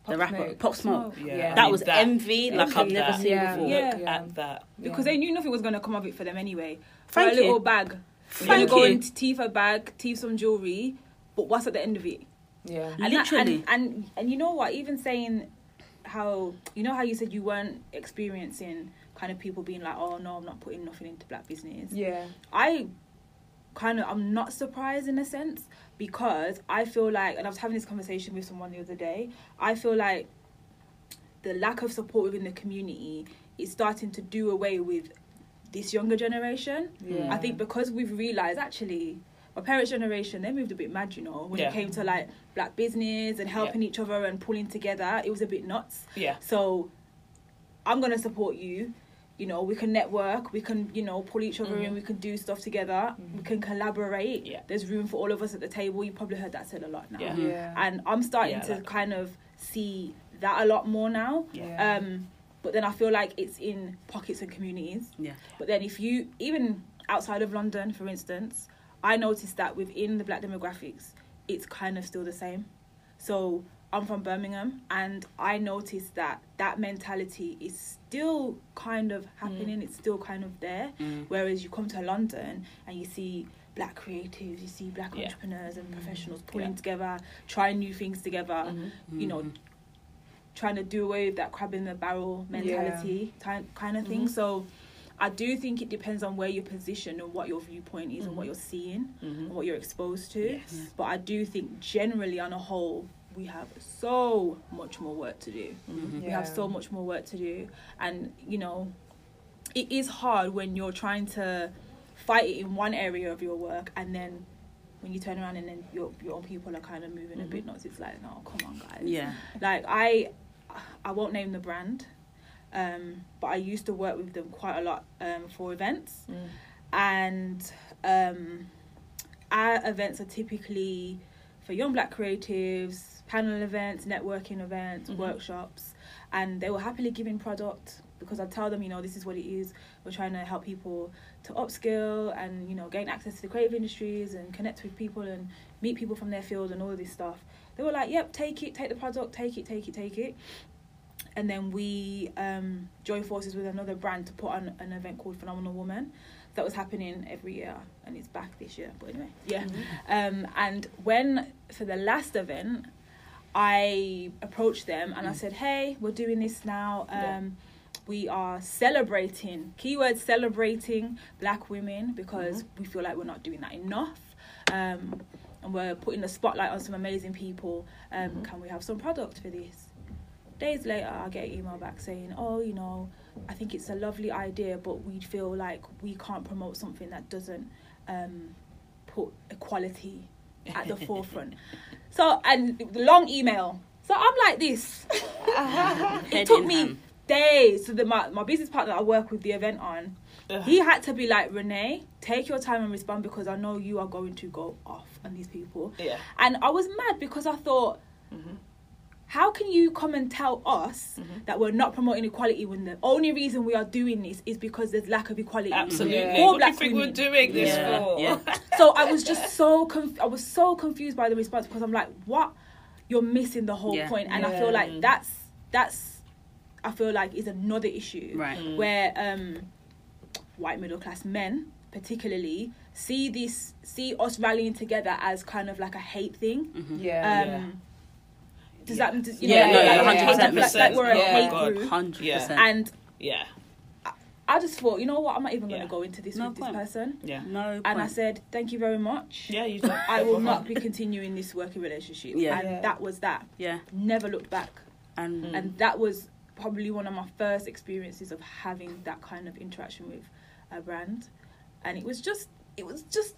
the rapper Smoke. Pop Smoke. Yeah. Yeah. I That mean, was envy like I've never That. seen Yeah. before. Yeah. Look at that. Because they knew nothing was going to come of it for them anyway. For Thank a little you. bag. Thank You're going you. to thief a bag, thief some jewelry, but what's at the end of it? yeah And that- Literally. and, and and you know what? Even saying how you know how you said you weren't experiencing kind of people being like, oh no, I'm not putting nothing into black business. yeah I kind of I'm not surprised in a sense because I feel like, and I was having this conversation with someone the other day. I feel like the lack of support within the community is starting to do away with this younger generation. yeah I think because we've realised actually my parents' generation they moved a bit mad, you know, when Yeah. it came to like black business and helping each other and pulling together. It was a bit nuts. Yeah. So I'm gonna support you. You know, we can network, we can, you know, pull each other in, we can do stuff together, we can collaborate. Yeah. There's room for all of us at the table. You probably heard that said a lot now. Yeah. yeah And I'm starting Yeah, to like- kind of see that a lot more now. Yeah. Um, but then I feel like it's in pockets and communities. Yeah. But then if you even outside of London, for instance, I noticed that within the black demographics, it's kind of still the same. So I'm from Birmingham, and I noticed that that mentality is still kind of happening. It's still kind of there. Mm. Whereas you come to London and you see black creatives, you see black Yeah. entrepreneurs and professionals pulling Yeah. together, trying new things together. Mhm. You know, Mhm. trying to do away with that crab in the barrel mentality kind kind of thing. So I do think it depends on where you're positioned and what your viewpoint is and what you're seeing Mhm. and what you're exposed to. Yes. But I do think generally on a whole we have so much more work to do. Mhm. We have so much more work to do and you know it is hard when you're trying to fight it in one area of your work and then when you turn around and then your your own people are kind of moving a bit nuts it's like no come on guys Yeah. like I I won't name the brand um but I used to work with them quite a lot um for events. Mm. and um our events are typically for young black creatives panel events networking events Mhm. workshops. And they will happily give in product because I tell them you know this is what it is. We're trying to help people to upskill and you know gain access to the creative industries and connect with people and meet people from their field and all of this stuff. They were like yep take it take the product take it take it take it and then we um, joined forces with another brand to put on an event called Phenomenal Woman that was happening every year and it's back this year but anyway yeah um, and when for the last event I approached them and I said hey we're doing this now um, Yeah. we are celebrating keyword celebrating black women because we feel like we're not doing that enough um, and we're putting the spotlight on some amazing people. Um, Mhm. Can we have some product for this? Days later, I get an email back saying, "Oh, you know, I think it's a lovely idea, but we feel like we can't promote something that doesn't um, put equality at the forefront." So, and the long email. So I'm like this. It took me days. So the, my my business partner that I work with the event on, Ugh. he had to be like, Renee, take your time and respond because I know you are going to go off on these people. yeah. And I was mad because I thought, Mhm. How can you come and tell us Mhm. that we're not promoting equality when the only reason we are doing this is because there's lack of equality? Absolutely. Yeah. For What do black you think women. we're doing this Yeah, for? yeah. So I was just so conf- I was so confused by the response because I'm like, what? You're missing the whole Yeah. point. And I feel like that's that's I feel like is another issue Right. Mm. where um white middle class men particularly see this see us rallying together as kind of like a hate thing. Mhm. Yeah. Um Yeah. Does Yeah. that does, you Yeah, know, no, like, yeah, like, yeah, like, 100%. like we're a Yeah. hate group. Hundred Yeah. percent. And Yeah. I just thought, you know what, I'm not even going to Yeah. go into this No with this person. Yeah. No. And I said, thank you very much. Yeah, you do. I will not be continuing this working relationship. Yeah. And Yeah. that was that. Yeah. Never looked back. And Mm. And that was probably one of my first experiences of having that kind of interaction with a brand. And it was just, it was just,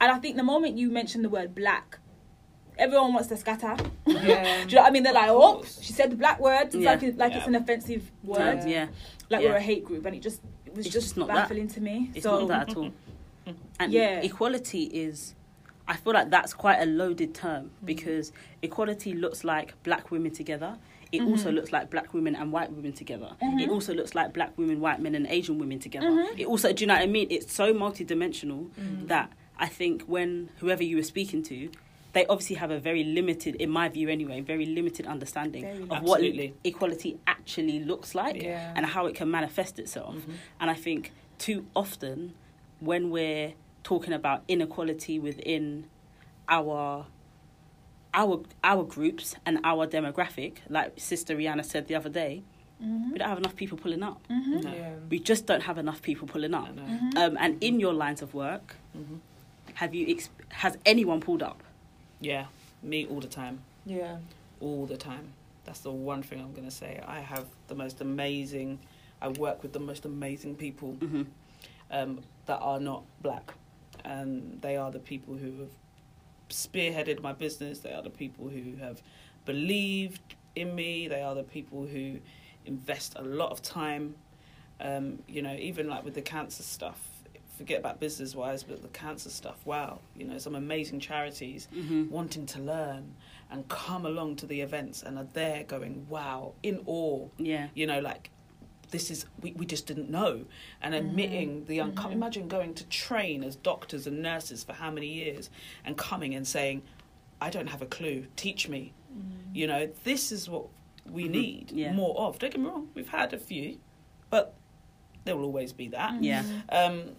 and I think the moment you mentioned the word black, everyone wants to scatter. Yeah. Do you know what I mean? They're like, oh, she said the black word. It's Yeah. like, it- like it's an offensive word. yeah. Like Yeah. we're a hate group. And it just, it was It's just, just not that. baffling to me. It's so, not that at all. And Yeah. equality is, I feel like that's quite a loaded term Mm-hmm. because equality looks like black women together. It also Mhm. looks like black women and white women together. It Mhm. also looks like black women, white men, and Asian women together. Mhm. It also, do you know what I mean? It's so multidimensional Mm. that I think when whoever you were speaking to, they obviously have a very limited, in my view anyway, very limited understanding Very of limited. what equality actually looks like Yeah. and how it can manifest itself. Mhm. And I think too often when we're talking about inequality within our our our groups and our demographic, like Sister Rihanna said the other day, Mhm. we don't have enough people pulling up. Mhm. No. Yeah. We just don't have enough people pulling I up. know. Mhm. Um, and in your lines of work, Mhm. have you ex- has anyone pulled up? Yeah, me all the time. Yeah. all the time. That's the one thing I'm going to say. I have the most amazing, I work with the most amazing people hmm um, that are not black. And they are the people who have spearheaded my business. They are the people who have believed in me. They are the people who invest a lot of time. Um, you know, even like with the cancer stuff, forget about business wise, but the cancer stuff, wow, you know, some amazing charities hmm wanting to learn and come along to the events and are there going, wow, in awe, Yeah. you know, like this is we, we just didn't know and admitting the uncom- Mhm. imagine going to train as doctors and nurses for how many years and coming and saying i don't have a clue teach me you know this is what we Mhm. need Yeah. more of don't get me wrong we've had a few but there will always be that Yeah. um,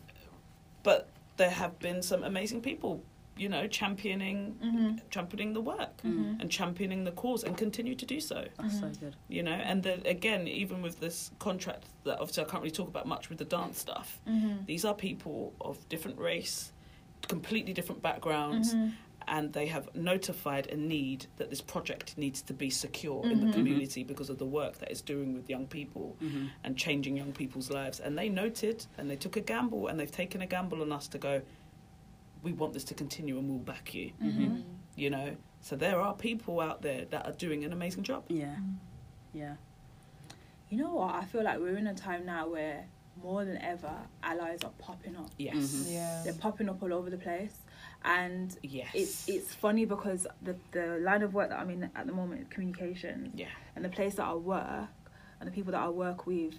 but there have been some amazing people you know championing Mhm. championing the work Mhm. and championing the cause and continue to do so That's so Mhm. good. you know and then again even with this contract that obviously i can't really talk about much with the dance stuff Mhm. these are people of different race completely different backgrounds Mhm. And they have notified a need that this project needs to be secure in the Mhm. community because of the work that it's doing with young people hmm and changing young people's lives and they noted and they took a gamble and they've taken a gamble on us to go we want this to continue and we'll back you Mhm. you know so there are people out there that are doing an amazing job Yeah. Yeah. You know what? I feel like we're in a time now where more than ever allies are popping up. yes. Yeah. They're popping up all over the place, and yes. it's it's funny because the the line of work that I'm in at the moment is communications, yeah. And the place that I work and the people that I work with,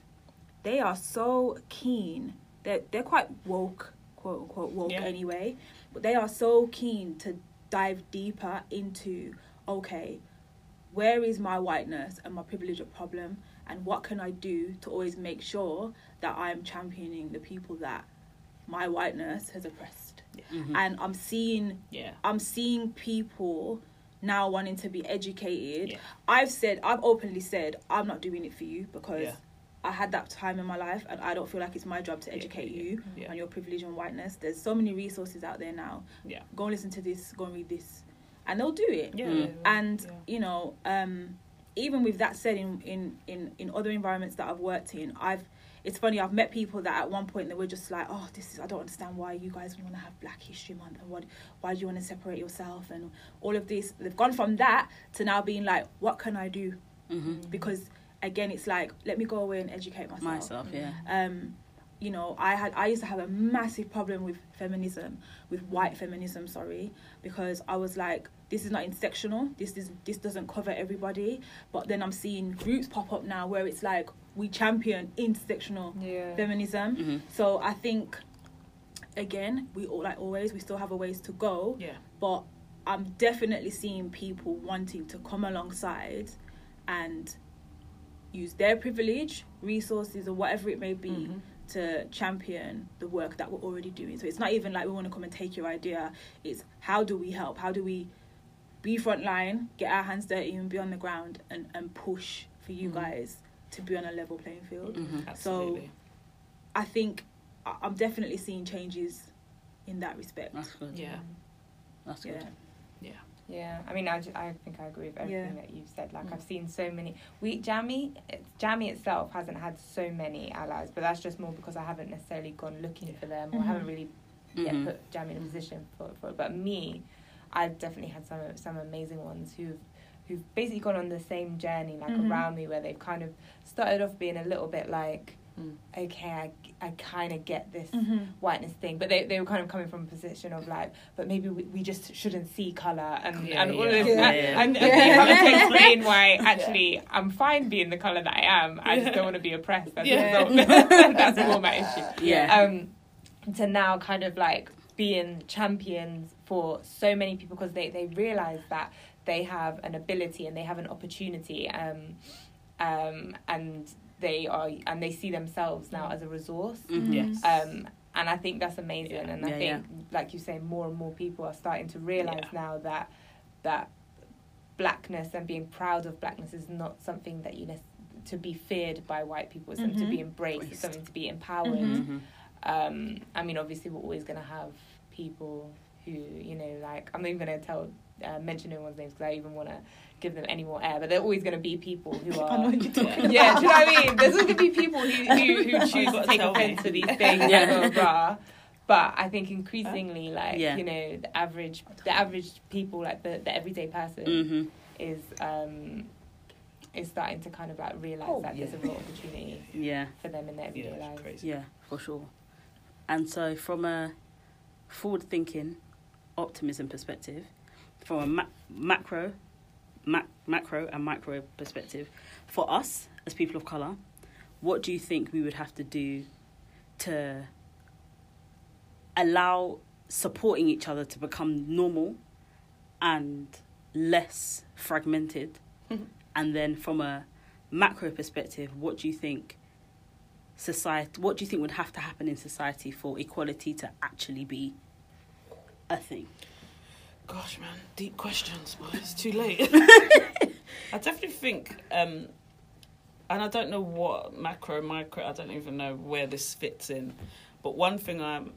they are so keen. They're they're quite woke, quote unquote woke Yeah. anyway, but they are so keen to dive deeper into okay, where is my whiteness and my privilege a problem, and what can I do to always make sure that I'm championing the people that my whiteness has oppressed, Mhm. and I'm seeing yeah I'm seeing people now wanting to be educated. Yeah. I've said, I've openly said, I'm not doing it for you because Yeah. I had that time in my life, and I don't feel like it's my job to Yeah, educate yeah, you yeah. on your privilege and whiteness. There's so many resources out there now. Yeah. Go and listen to this. Go and read this, and they'll do it. Yeah. Mm. And yeah. you know, um, even with that said, in, in in in other environments that I've worked in, I've it's funny. I've met people that at one point they were just like, "Oh, this is I don't understand why you guys want to have Black History Month and what why do you want to separate yourself and all of this." They've gone from that to now being like, "What can I do?" hmm Because again, it's like, let me go away and educate myself. Myself, yeah. Um, you know, I had I used to have a massive problem with feminism, with white feminism, sorry, because I was like, this is not intersectional. This is this doesn't cover everybody. But then I'm seeing groups pop up now where it's like we champion intersectional Yeah. feminism. hmm So I think, again, we all like always we still have a ways to go Yeah. but I'm definitely seeing people wanting to come alongside and use their privilege, resources, or whatever it may be Mhm. to champion the work that we're already doing. So it's not even like we want to come and take your idea. It's how do we help? How do we be frontline, get our hands dirty, and be on the ground and, and push for you Mhm. guys to be on a level playing field? hmm Absolutely. I think I- I'm definitely seeing changes in that respect. That's good. yeah. That's good. Yeah. Yeah, I mean, I, ju- I think I agree with everything Yeah. that you've said. Like, Mm. I've seen so many. We Jammy, Jammy itself hasn't had so many allies, but that's just more because I haven't necessarily gone looking for them or Mhm. haven't really yet Mhm. put Jammy in a position for, for it. But me, I've definitely had some some amazing ones who've who've basically gone on the same journey like Mhm. around me, where they've kind of started off being a little bit like, Mm. okay, I, I kind of get this Mm-hmm. whiteness thing, but they, they were kind of coming from a position of like, but maybe we, we just shouldn't see color and, Yeah, and all yeah. of this, Yeah, and, yeah. and, and Yeah. to explain why actually I'm fine being the color that I am. I just don't want to be oppressed. That's, Yeah. that's more my issue. Yeah. Um, to now kind of like being champions for so many people because they they realize that they have an ability and they have an opportunity um um and they are and they see themselves now as a resource Mhm. Yes. um, and I think that's amazing. Yeah. And I Yeah, think, like you say, more and more people are starting to realize Yeah. now that that blackness and being proud of blackness is not something that you ne- to be feared by white people. It's something to be Mhm. embraced. It's something to be empowered. Mhm. Mhm. Um, I mean, obviously, we're always going to have people who, you know, like I'm not even going to tell uh, mention anyone's names because I even want to give them any more air. But they're always going to be people who are. I know you're talking. Yeah, do you know what I mean? There's always going to be people who, who, who choose to take offense to these things, Yeah. blah, blah, blah. But I think increasingly, like, Yeah. you know, the average, the average people, like the, the everyday person Mhm. is, um, is starting to kind of like realize Oh, that there's a real opportunity Yeah. for them in their Yeah, everyday lives. crazy. Yeah, for sure. And so, from a forward thinking, optimism perspective, from a ma- macro, mac- macro and micro perspective, for us as people of colour, what do you think we would have to do to allow supporting each other to become normal and less fragmented? Mhm. And then, from a macro perspective, what do you think? society what do you think would have to happen in society for equality to actually be a thing Gosh, man, deep questions, but it's too late. I definitely think, um, and I don't know what macro, micro. I don't even know where this fits in. But one thing I'm,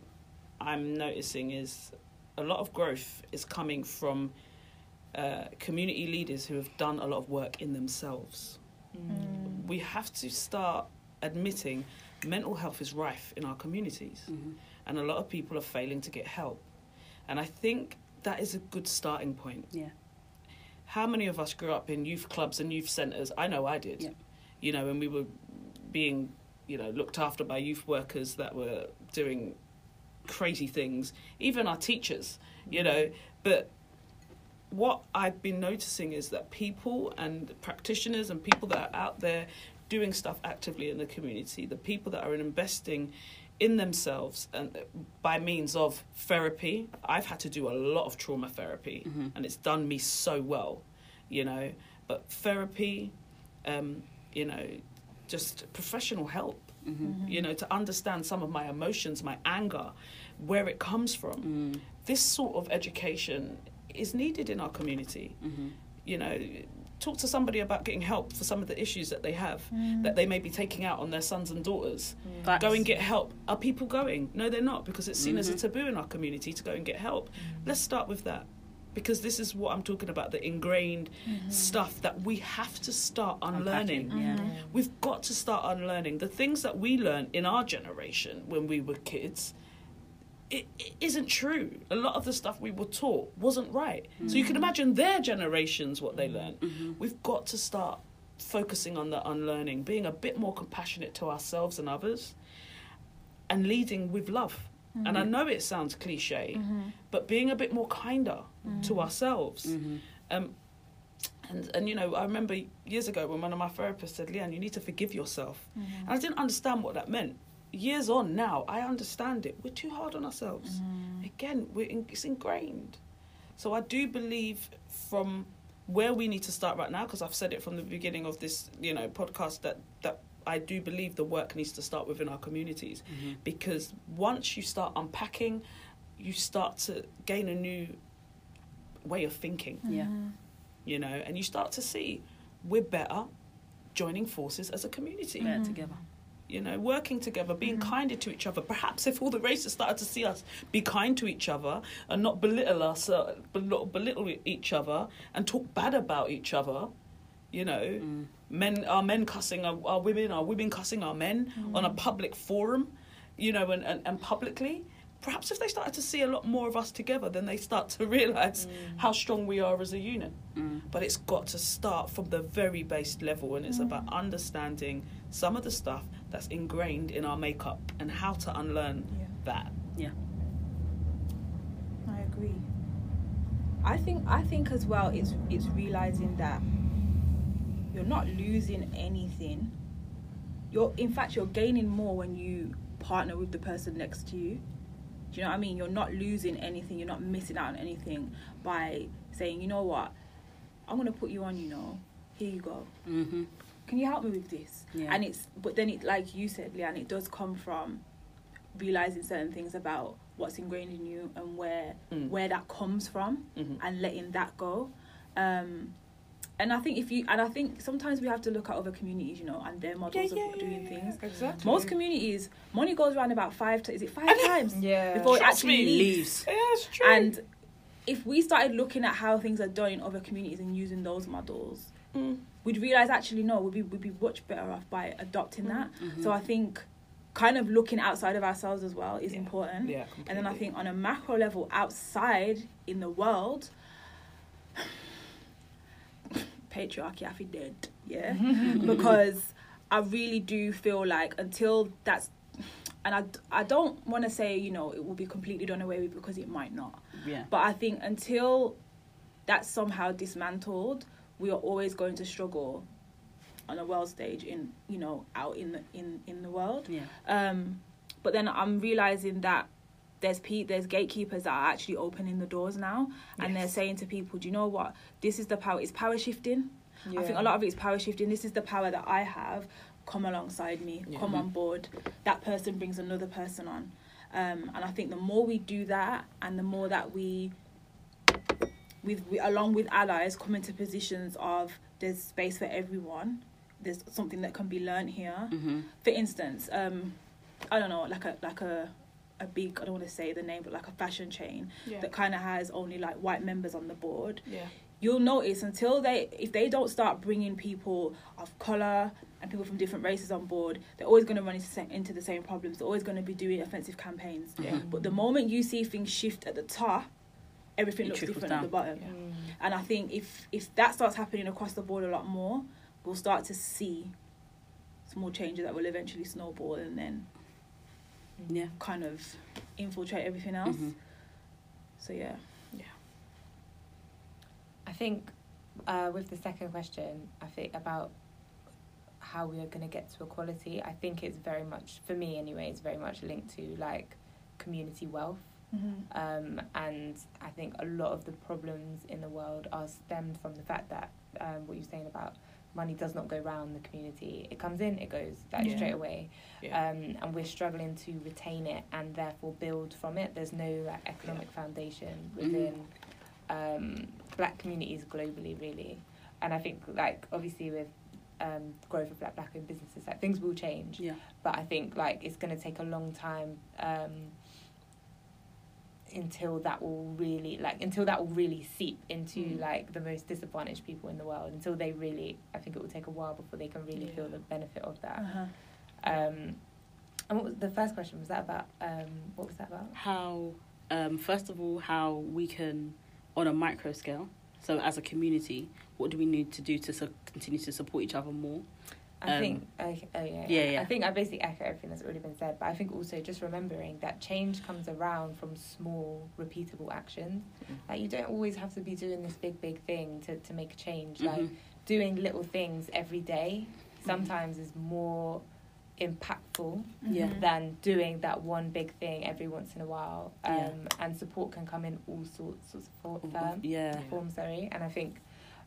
I'm noticing is a lot of growth is coming from uh, community leaders who have done a lot of work in themselves. Mm. We have to start admitting mental health is rife in our communities mm-hmm. and a lot of people are failing to get help. And I think that is a good starting point. Yeah. How many of us grew up in youth clubs and youth centres? I know I did. Yeah. You know, when we were being, you know, looked after by youth workers that were doing crazy things, even our teachers, you know. But what I've been noticing is that people and practitioners and people that are out there doing stuff actively in the community, the people that are investing in themselves and by means of therapy. I've had to do a lot of trauma therapy Mm-hmm. and it's done me so well, you know. But therapy, um, you know, just professional help, Mm-hmm. you know, to understand some of my emotions, my anger, where it comes from. Mm-hmm. This sort of education is needed in our community Mm-hmm. you know talk to somebody about getting help for some of the issues that they have mm. that they may be taking out on their sons and daughters. Facts. Go and get help. Are people going? No, they're not because it's seen as a Mhm. taboo in our community to go and get help. Mm. Let's start with that because this is what I'm talking about the ingrained mm-hmm. stuff that we have to start unlearning. Yeah. Mm-hmm. We've got to start unlearning the things that we learned in our generation when we were kids. It, it isn't true. A lot of the stuff we were taught wasn't right. So you can imagine their generations what they learned. Mhm. We've got to start focusing on the unlearning, being a bit more compassionate to ourselves and others, and leading with love. And I know it sounds cliche, but being a bit more kinder to ourselves. Mhm. Um, and and you know, I remember years ago when one of my therapists said, "Leanne, you need to forgive yourself," and I didn't understand what that meant. Years on now, I understand it. We're too hard on ourselves. Mm. Again, we're in, it's ingrained. So I do believe from where we need to start right now, because I've said it from the beginning of this, you know, podcast that that I do believe the work needs to start within our communities, Mhm. because once you start unpacking, you start to gain a new way of thinking Yeah. Mm-hmm. you know, and you start to see we're better joining forces as a community. Better mm-hmm. together. You know, working together, being Mm-hmm. kinder to each other. Perhaps if all the races started to see us be kind to each other and not belittle us, uh, belittle, belittle each other and talk bad about each other, you know, Mm. men our men cussing our, our women, our women cussing our men on Mm. a public forum, you know, and, and, and publicly. Perhaps if they started to see a lot more of us together, then they start to realise how strong we are as a unit Mm. but it's got to start from the very base level and it's about understanding some of the stuff that's ingrained in our makeup and how to unlearn Yeah. that Yeah. I agree. I think I think as well it's it's realizing that you're not losing anything. You're in fact you're gaining more when you partner with the person next to you. Do you know what I mean? You're not losing anything, you're not missing out on anything by saying, you know what, I'm gonna put you on, you know, here you go. Mhm. Can you help me with this? Yeah. And it's but then it like you said, Leanne, it does come from realizing certain things about what's ingrained in you and where Mm. where that comes from Mhm. and letting that go. Um, and I think if you and I think sometimes we have to look at other communities, you know, and their models of doing things. exactly Most communities, money goes around about five. To, is it five And- times Yeah. before it actually me. leaves? yeah, it's true And if we started looking at how things are done in other communities and using those models, Mm. we'd realize actually no, we'd be we'd be much better off by adopting that. Mhm. So I think kind of looking outside of ourselves as well is Yeah. important. yeah And then I think on a macro level outside in the world, patriarchy I feel dead, yeah, because I really do feel like until that's, and I I don't want to say you know it will be completely done away with because it might not, Yeah. but I think until that's somehow dismantled, we are always going to struggle on a world stage in you know out in the in in the world. Yeah. Um, but then I'm realizing that there's pe- there's gatekeepers that are actually opening the doors now, and they're saying to people, "Do you know what? This is the power. It's power shifting. I think a lot of it is power shifting. This is the power that I have. Come alongside me. Yeah. Come on board. That person brings another person on, um, and I think the more we do that, and the more that we, with we, along with allies, come into positions of there's space for everyone. There's something that can be learned here Mhm. for instance, um, I don't know, like a like a a big I don't want to say the name, but like a fashion chain yeah that kind of has only like white members on the board. yeah You'll notice until they if they don't start bringing people of color and people from different races on board, they're always going to run into, into the same problems. They're always going to be doing offensive campaigns. yeah But the moment you see things shift at the top, everything It looks trickles different at the bottom. Yeah. Mm. And I think if if that starts happening across the board a lot more, we'll start to see small changes that will eventually snowball and then Yeah. kind of infiltrate everything else. Mhm. So yeah. Yeah. I think uh, with the second question, I think about how we are going to get to equality. I think it's very much, for me anyway, it's very much linked to like community wealth. Um, and I think a lot of the problems in the world are stemmed from the fact that um, what you're saying about money does not go round the community. It comes in, it goes like Yeah. straight away, yeah um, and we're struggling to retain it and therefore build from it. There's no like economic foundation within um, black communities globally, really. and I think like obviously with um, growth of black black owned businesses, like things will change. Yeah. But I think like it's gonna take a long time um, until that will really like until that will really seep into Mm. like the most disadvantaged people in the world. Until they really, I think it will take a while before they can really feel the benefit of that. Uh-huh. Um, and what was the first question? Was that about? Um, what was that about? How, um, first of all, how we can, on a micro scale, so as a community, what do we need to do to su- continue to support each other more? I Um, think. Okay, oh yeah, yeah, yeah. I think I basically echo everything that's already been said, but I think also just remembering that change comes around from small, repeatable actions. Mm. Like you don't always have to be doing this big, big thing to to make a change. Like Mhm. doing little things every day sometimes is more impactful Yeah. Mhm. than doing that one big thing every once in a while. Um, Yeah. And support can come in all sorts, sorts of for- Of- yeah. forms. Sorry, and I think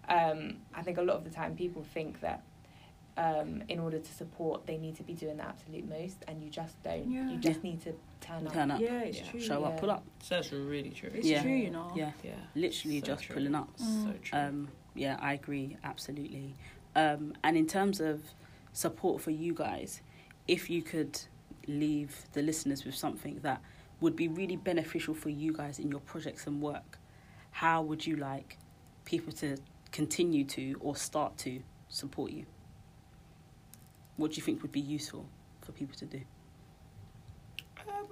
um, I think a lot of the time people think that um, in order to support they need to be doing the absolute most, and you just don't. Yeah. You just need to turn up. Turn up, Yeah, it's Yeah. true. show up, pull up. So that's really true. It's Yeah. true, you know. Yeah, Yeah. literally So just true. pulling up. Mm. So true. Um, yeah, I agree absolutely. Um, and in terms of support for you guys, if you could leave the listeners with something that would be really beneficial for you guys in your projects and work, how would you like people to continue to or start to support you? What do you think would be useful for people to do? Um,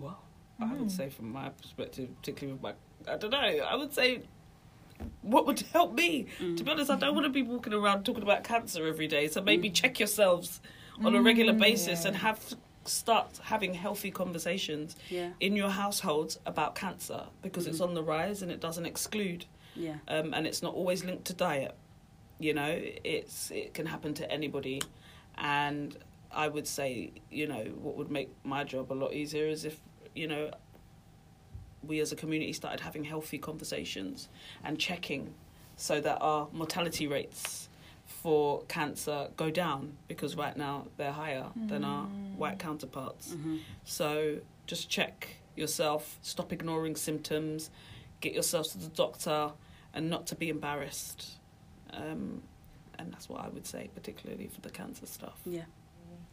well, I Mm. would say from my perspective, particularly with my, I don't know, I would say what would help me. To be honest, I don't want to be walking around talking about cancer every day. So maybe check yourselves on a regular Mm, basis yeah. and have start having healthy conversations Yeah, in your households about cancer because it's on the rise and it doesn't exclude yeah, um, and it's not always linked to diet. You know, it's it can happen to anybody, and I would say, you know, what would make my job a lot easier is if you know we as a community started having healthy conversations and checking, so that our mortality rates for cancer go down because right now they're higher than our white counterparts. hmm So just check yourself, stop ignoring symptoms, get yourself to the doctor, and not to be embarrassed. Um, and that's what I would say, particularly for the cancer stuff. yeah.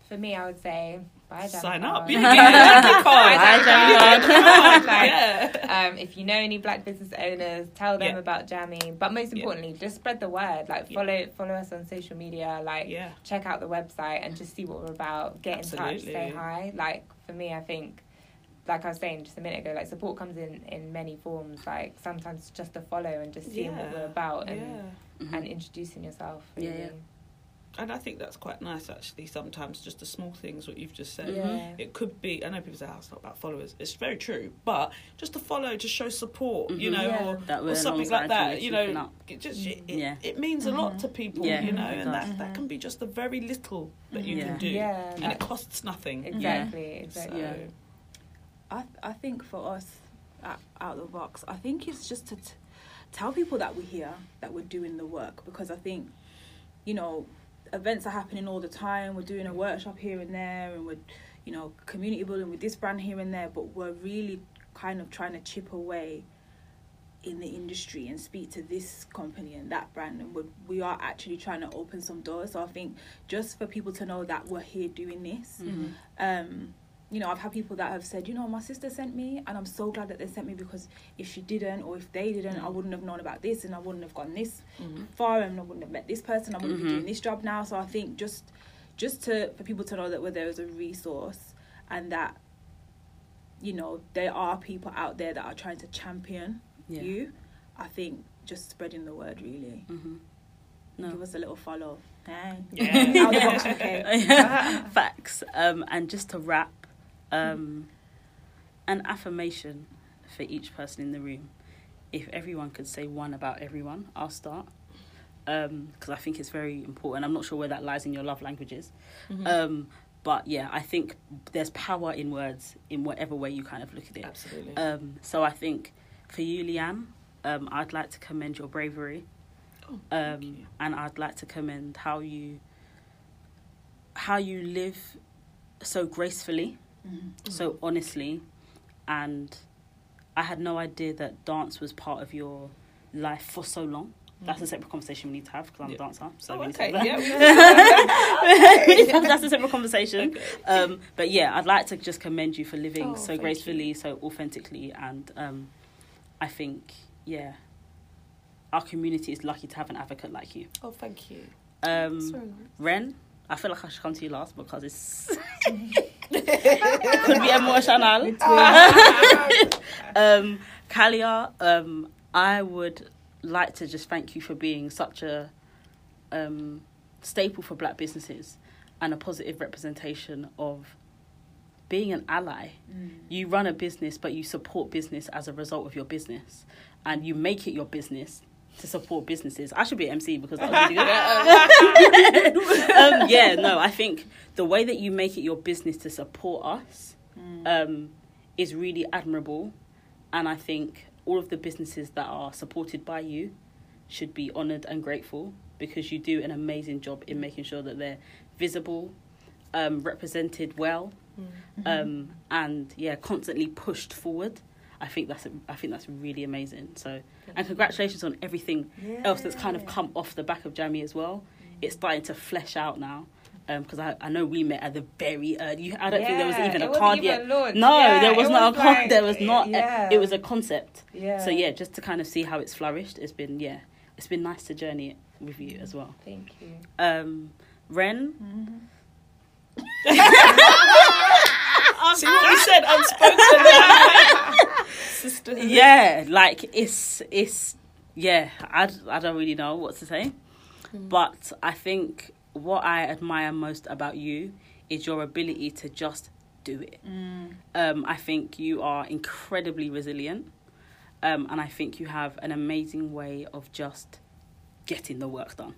For me, I would say bye. Sign up. You get a card. Bye, You can Danica. get a card. Like, yeah. um, if you know any black business owners, tell them Yeah. about Jammy. But most Yeah. importantly, just spread the word. Like Yeah. follow follow us on social media. Like Yeah. check out the website and just see what we're about. Get in touch, say hi. Like for me, I think, like I was saying just a minute ago, like support comes in in many forms. Like sometimes just a follow and just seeing what we're about and Yeah. Mhm. and introducing yourself. Yeah, Really. yeah. And I think that's quite nice, actually, sometimes just the small things, what you've just said. Yeah. It could be, I know people say, oh, it's not about followers. It's very true. But just to follow, to show support, you Mhm. know, Yeah. or, That or something like that, you know, it just it, Yeah. it, it means a lot to mm-hmm. people, Yeah, you know, and that, that mm-hmm. can be just a very little that you Yeah. can do. Yeah. And it costs nothing. exactly. Exactly. Yeah. So, I I think for us, out, out of the box, I think it's just to t- tell people that we're here, that we're doing the work, because I think, you know, events are happening all the time. We're doing a workshop here and there, and we're, you know, community building with this brand here and there, but we're really kind of trying to chip away in the industry and speak to this company and that brand and we're, we are actually trying to open some doors so i think just for people to know that we're here doing this Mhm. um you know i've had people that have said you know my sister sent me and i'm so glad that they sent me because if she didn't or if they didn't i Mm. wouldn't have known about this and i wouldn't have gone this mhm. far and i wouldn't have met this person i wouldn't Mhm. be doing this job now so i think just just to for people to know that we're there as a resource and that you know there are people out there that are trying to champion Yeah. you i think just spreading the word really hmm give No. us a little follow hey Yeah. Out the box, okay. Facts. Um, and just to wrap, um, an affirmation for each person in the room. If everyone could say one about everyone, I'll start. Because I think it's very important. I'm not sure where that lies in your love languages. Mhm. Um, but yeah, I think there's power in words in whatever way you kind of look at it. Absolutely. Um, so I think for you, Liam, um, I'd like to commend your bravery, Oh, um, you. and I'd like to commend how you how you live so gracefully, Mhm. so honestly, and I had no idea that dance was part of your life for so long. That's a separate conversation we need to have because I'm Yeah. a dancer. So Oh, we need okay. to have Yeah. that. We That's a separate conversation. Okay. Um, but yeah, I'd like to just commend you for living Oh, so gracefully, so authentically, and um, I think yeah, our community is lucky to have an advocate like you. Oh, thank you. Um, That's very nice. Ren, I feel like I should come to you last because it's could be emotional. um, Kalia, um, I would like to just thank you for being such a um, staple for black businesses and a positive representation of being an ally. You run a business, but you support business as a result of your business, and you make it your business to support businesses. I should be an MC because was really good. um, yeah, no, I think the way that you make it your business to support us um, is really admirable, and I think all of the businesses that are supported by you should be honoured and grateful because you do an amazing job in making sure that they're visible, um, represented well, um, and yeah, constantly pushed forward. I think that's I think that's really amazing. So, and congratulations on everything else that's kind of come off the back of Jammy as well. It's starting to flesh out now. Because I, I know we met at the very early. You, I don't think there was even a card even yet. launched. No, Yeah, there was not was a card. like- there was not. yeah. it was a concept. Yeah. So yeah, just to kind of see how it's flourished, it's been yeah, it's been nice to journey it with you as well. Thank you. Um, Ren, See what we said? Unspoken. Yeah, like it's it's yeah, I I don't really know what to say, but I think what I admire most about you is your ability to just do it. Um, I think you are incredibly resilient, um, and I think you have an amazing way of just getting the work done.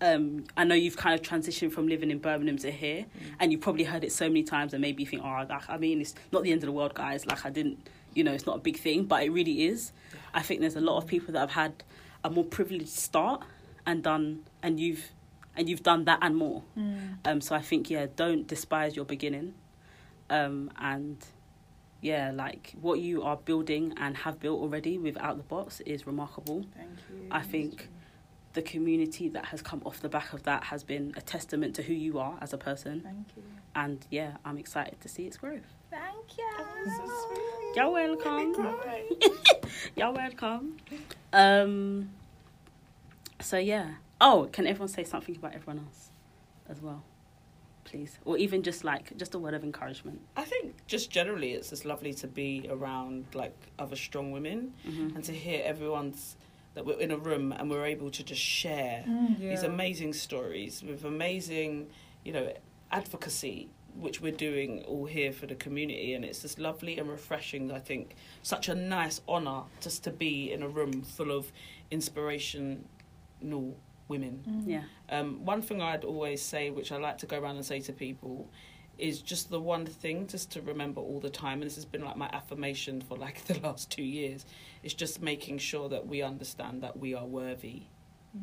Um, I know you've kind of transitioned from living in Birmingham to here, and you've probably heard it so many times, and maybe you think, "Oh, I mean, it's not the end of the world, guys. Like, I didn't, you know, it's not a big thing, but it really is." I think there's a lot of people that have had a more privileged start and done, and you've, and you've done that and more. Um, so I think, yeah, don't despise your beginning, um, and yeah, like what you are building and have built already without the box is remarkable. Thank you. I think the community that has come off the back of that has been a testament to who you are as a person. Thank you. And yeah, I'm excited to see its growth. Thank you. You're welcome. You're welcome. Um. So yeah. Oh, can everyone say something about everyone else as well, please, or even just like just a word of encouragement? I think just generally it's just lovely to be around like other strong women Mm-hmm. and to hear everyone's that we're in a room and we're able to just share these amazing stories with amazing, you know, advocacy which we're doing all here for the community and it's just lovely and refreshing I think such a nice honor just to be in a room full of inspirational women Yeah. um, one thing I'd always say, which I like to go around and say to people, is just the one thing just to remember all the time. And this has been like my affirmation for like the last two years. It's just making sure that we understand that we are worthy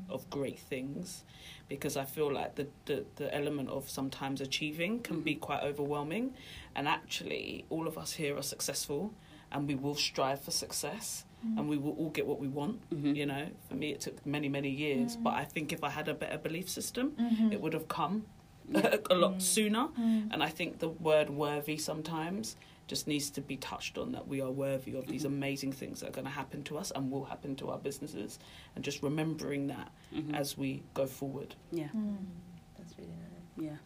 of great things, because I feel like the the, the element of sometimes achieving can be quite overwhelming, and actually all of us here are successful, and we will strive for success. And we will all get what we want. Mhm. You know, for me, it took many, many years. But I think if I had a better belief system, Mm-hmm. it would have come a lot sooner. And I think the word worthy sometimes just needs to be touched on that we are worthy of these amazing things that are going to happen to us and will happen to our businesses. And just remembering that Mhm. as we go forward. yeah. That's really nice. Yeah.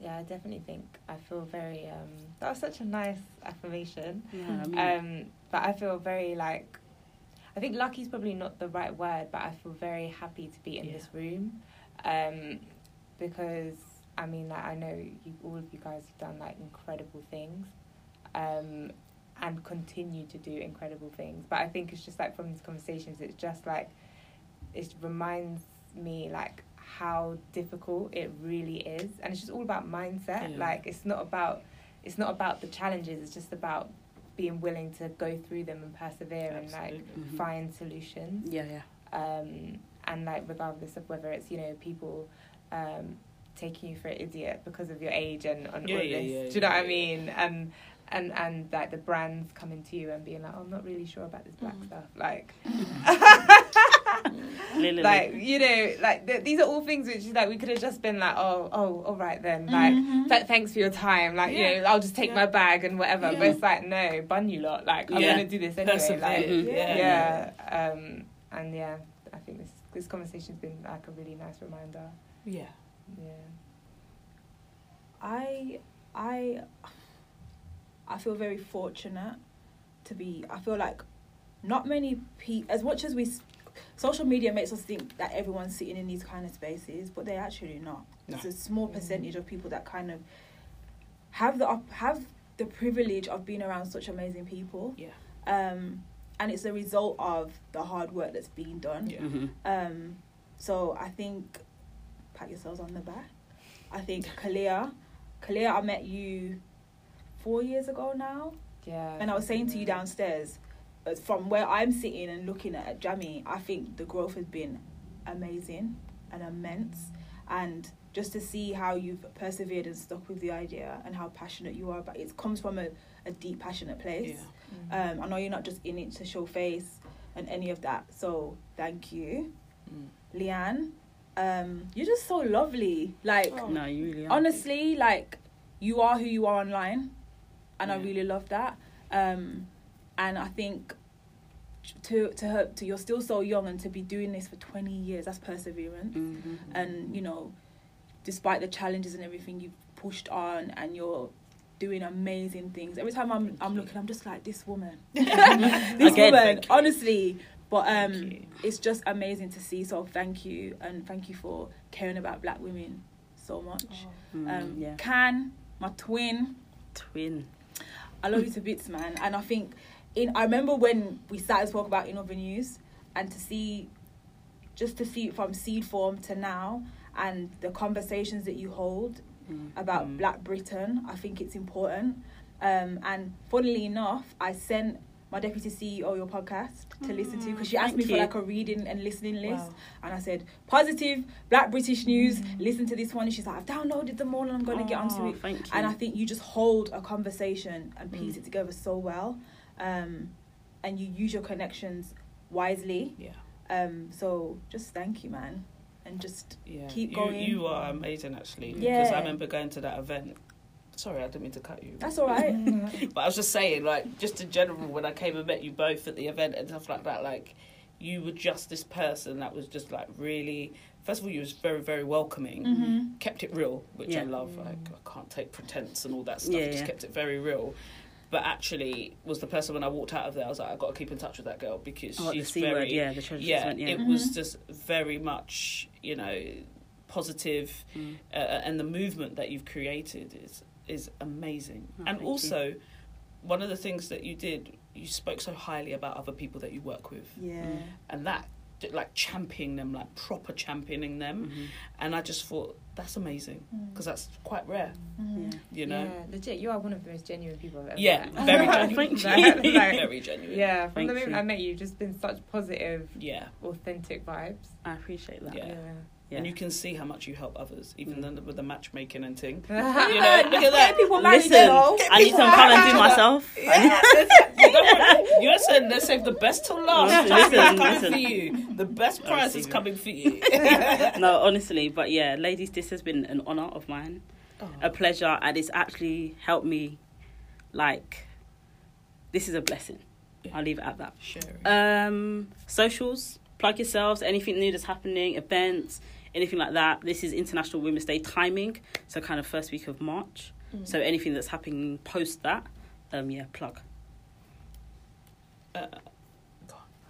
Yeah, I definitely think I feel very. Um, that was such a nice affirmation. Yeah. I mean, Um, but I feel very like. I think lucky is probably not the right word, but I feel very happy to be in Yeah. this room, um, because I mean, like I know you, all of you guys have done like incredible things, um, and continue to do incredible things. But I think it's just like from these conversations, it's just like it reminds me like how difficult it really is, and it's just all about mindset. Yeah. Like it's not about it's not about the challenges. It's just about being willing to go through them and persevere and like Absolutely. Mhm. find solutions yeah. Yeah. um, and like regardless of whether it's you know people um, taking you for an idiot because of your age and, and Yeah, all yeah, this yeah, do you know yeah, what I mean and and and like the brands coming to you and being like, oh, I'm not really sure about this black Mm. stuff. Like, like you know, like th- these are all things which is like we could have just been like, oh, oh, all right then, like. Mhm. Th- thanks for your time. Like, you know, I'll just take Yeah. my bag and whatever. Yeah. But it's like, no, bun you lot. Like, I'm gonna do this anyway. Persevere. Like, Mhm. Yeah. yeah. Um, and yeah, I think this this conversation's been like a really nice reminder. Yeah. Yeah. I I I feel very fortunate to be. I feel like not many people, as much as we, social media makes us think that everyone's sitting in these kind of spaces, but they're actually not. No. It's a small Mm. percentage of people that kind of have the op- have the privilege of being around such amazing people. Yeah. Um, and it's a result of the hard work that's being done. Yeah. Mhm. Um, so I think pat yourselves on the back. I think Kalia, Kalia, I met you four years ago now, Yeah. and I was saying to you downstairs, uh, from where I'm sitting and looking at Jammy, I think the growth has been amazing and immense, and just to see how you've persevered and stuck with the idea and how passionate you are, but it it comes from a, a deep, passionate place. Yeah. Um, I know you're not just in it to show face and any of that. So thank you, Mm. Leanne. Um, you're just so lovely. Like Oh. No, you really are. honestly, like you are who you are online, and I really love that. Um, and I think to to her to you're still so young and to be doing this for 20 years that's perseverance Mhm. and you know despite the challenges and everything you've pushed on and you're doing amazing things every time i'm Thank i'm you. looking i'm just like this woman Again, this woman honestly but um it's just amazing to see so thank you and thank you for caring about black women so much Mm, um yeah. can my twin Twin. I love you to bits, man. And I think in I remember when we started and spoke about in other news, and to see, just to see from seed form to now, and the conversations that you hold Mm. about Mm. Black Britain, I think it's important. Um, and funnily enough, I sent my deputy CEO your podcast to listen to because she asked thank me for like a reading and listening list, Wow. and I said positive Black British news. Mm. Listen to this one, and she's like, I've downloaded them all, and I'm going to get onto Oh, it. Thank you. And I think you just hold a conversation and piece Mm. it together so well, um, and you use your connections wisely. Yeah. Um, so just thank you, man, and just Yeah. Keep you, going. You are amazing, actually. Yeah. Because I remember going to that event. Sorry, I didn't mean to cut you. that's all right. But I was just saying, like, just in general, when I came and met you both at the event and stuff like that, like, you were just this person that was just like really. First of all, you was very, very welcoming. mm-hmm. Kept it real, which I love. Like, I can't take pretense and all that stuff. Yeah, just yeah. kept it very real. But actually, was the person when I walked out of there, I was like, I got to keep in touch with that girl because Oh, she's very. word, yeah, the treasure yeah, yeah. yeah. it was Mhm. just very much, you know, positive Mm. uh, and the movement that you've created is is amazing. Oh, and thank also, one of the things that you did, you spoke so highly about other people that you work with, Yeah. and that like championing them, like proper championing them. Mhm. And I just thought that's amazing because that's quite rare, Mhm. You know. Yeah, legit. You are one of the most genuine people I've ever Yeah, met. very genuine. Thank you. Like, very genuine. yeah, from Thank the moment you. I met you, you've just been such positive, yeah. authentic vibes. I appreciate that. Yeah. Yeah. And you can see how much you help others, even Mm. then with the matchmaking and thing. You know, look at that. people Listen. I need some come and do myself. You don't worry. You listen, let's save the best till last. Listen, listen, listen. for you. The best prize is coming for you. no, honestly, but yeah, ladies, this has been an honor of mine, a pleasure, and it's actually helped me. Like, this is a blessing. Yeah. I'll leave it at that. Sharing. Um, socials, plug yourselves. Anything new that's happening, events, anything like that. This is International Women's Day timing, so kind of first week of March. Mm. So anything that's happening post that, um, yeah, plug. Uh,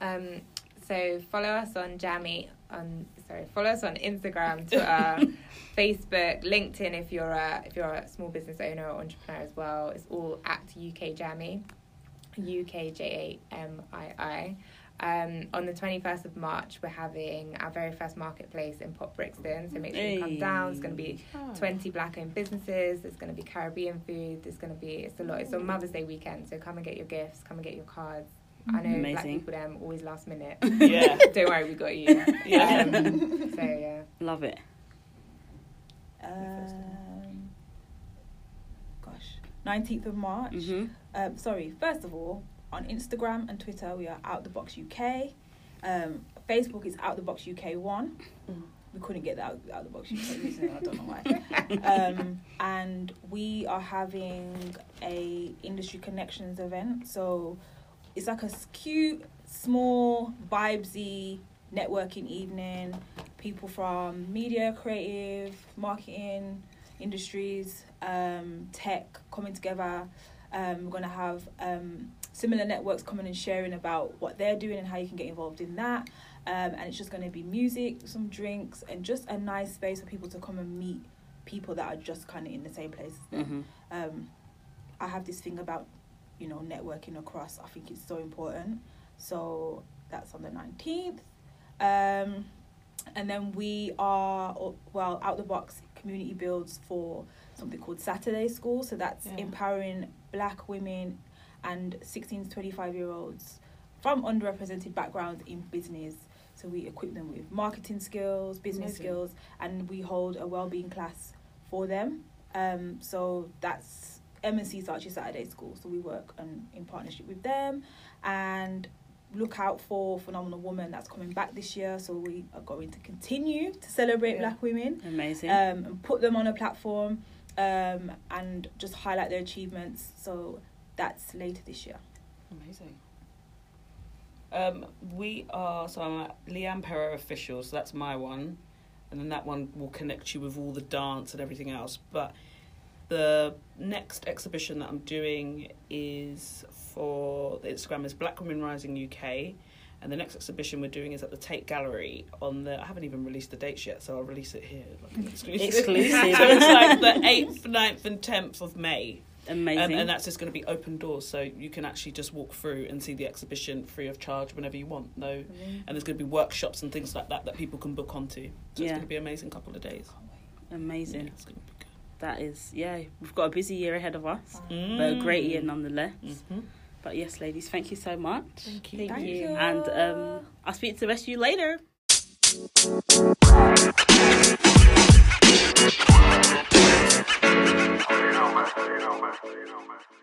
Um, so follow us on Jammy on sorry, follow us on Instagram, Twitter, Facebook, LinkedIn if you're a if you're a small business owner or entrepreneur as well. It's all at UK Jammy, U K J A M I I. Um, on the 21st of March, we're having our very first marketplace in Port Brixton. So make sure you come down. It's going to be 20 black owned businesses. There's going to be Caribbean food. There's going to be, it's a lot. It's on Mother's Day weekend. So come and get your gifts, come and get your cards. I know black Amazing. people, them always last minute. yeah. Don't worry, we got you. Yeah. Um, so, yeah. Love it. Um, gosh, 19th of March. hmm Um, sorry, first of all, on Instagram and Twitter, we are Out the Box UK. Um, Facebook is Out the Box UK One. Mm. We couldn't get that out, out the box UK recently. I don't know why. Um, and we are having a industry connections event. So it's like a cute, small, vibesy networking evening. People from media, creative, marketing, industries, um, tech coming together. Um, we're going to have um, similar networks coming and sharing about what they're doing and how you can get involved in that. Um, and it's just going to be music, some drinks, and just a nice space for people to come and meet people that are just kind of in the same place as them. hmm Um, I have this thing about, you know, networking across. I think it's so important. So that's on the 19th. Um, and then we are, well, out the box community builds for something called Saturday School. So that's Yeah. empowering black women and 16 to 25 year olds from underrepresented backgrounds in business. So we equip them with marketing skills, business Amazing. skills, and we hold a well-being class for them. Um, so that's M&C Saatchi Saturday School. So we work on, in partnership with them and look out for Phenomenal Woman that's coming back this year. So we are going to continue to celebrate Yeah. black women Amazing. um, and put them on a platform um, and just highlight their achievements. So that's later this year. Amazing. Um, we are so I'm at Leanne Pero official, so that's my one, and then that one will connect you with all the dance and everything else. But the next exhibition that I'm doing is for the Instagram is Black Women Rising UK, and the next exhibition we're doing is at the Tate Gallery on the. I haven't even released the dates yet, so I'll release it here. Like exclusive. Exclusive. so it's like the eighth, 9th, and tenth of May. Amazing. Um, and that's just going to be open doors, so you can actually just walk through and see the exhibition free of charge whenever you want. No, and there's going to be workshops and things like that that people can book onto. So it's going to be an amazing couple of days. Amazing. Yeah, it's going to be good. That is, yeah, we've got a busy year ahead of us, good. but a great year nonetheless. Mhm. But yes, ladies, thank you so much. Thank you. Thank, Thank you. you. And um, I'll speak to the rest of you later. Man. You know, man.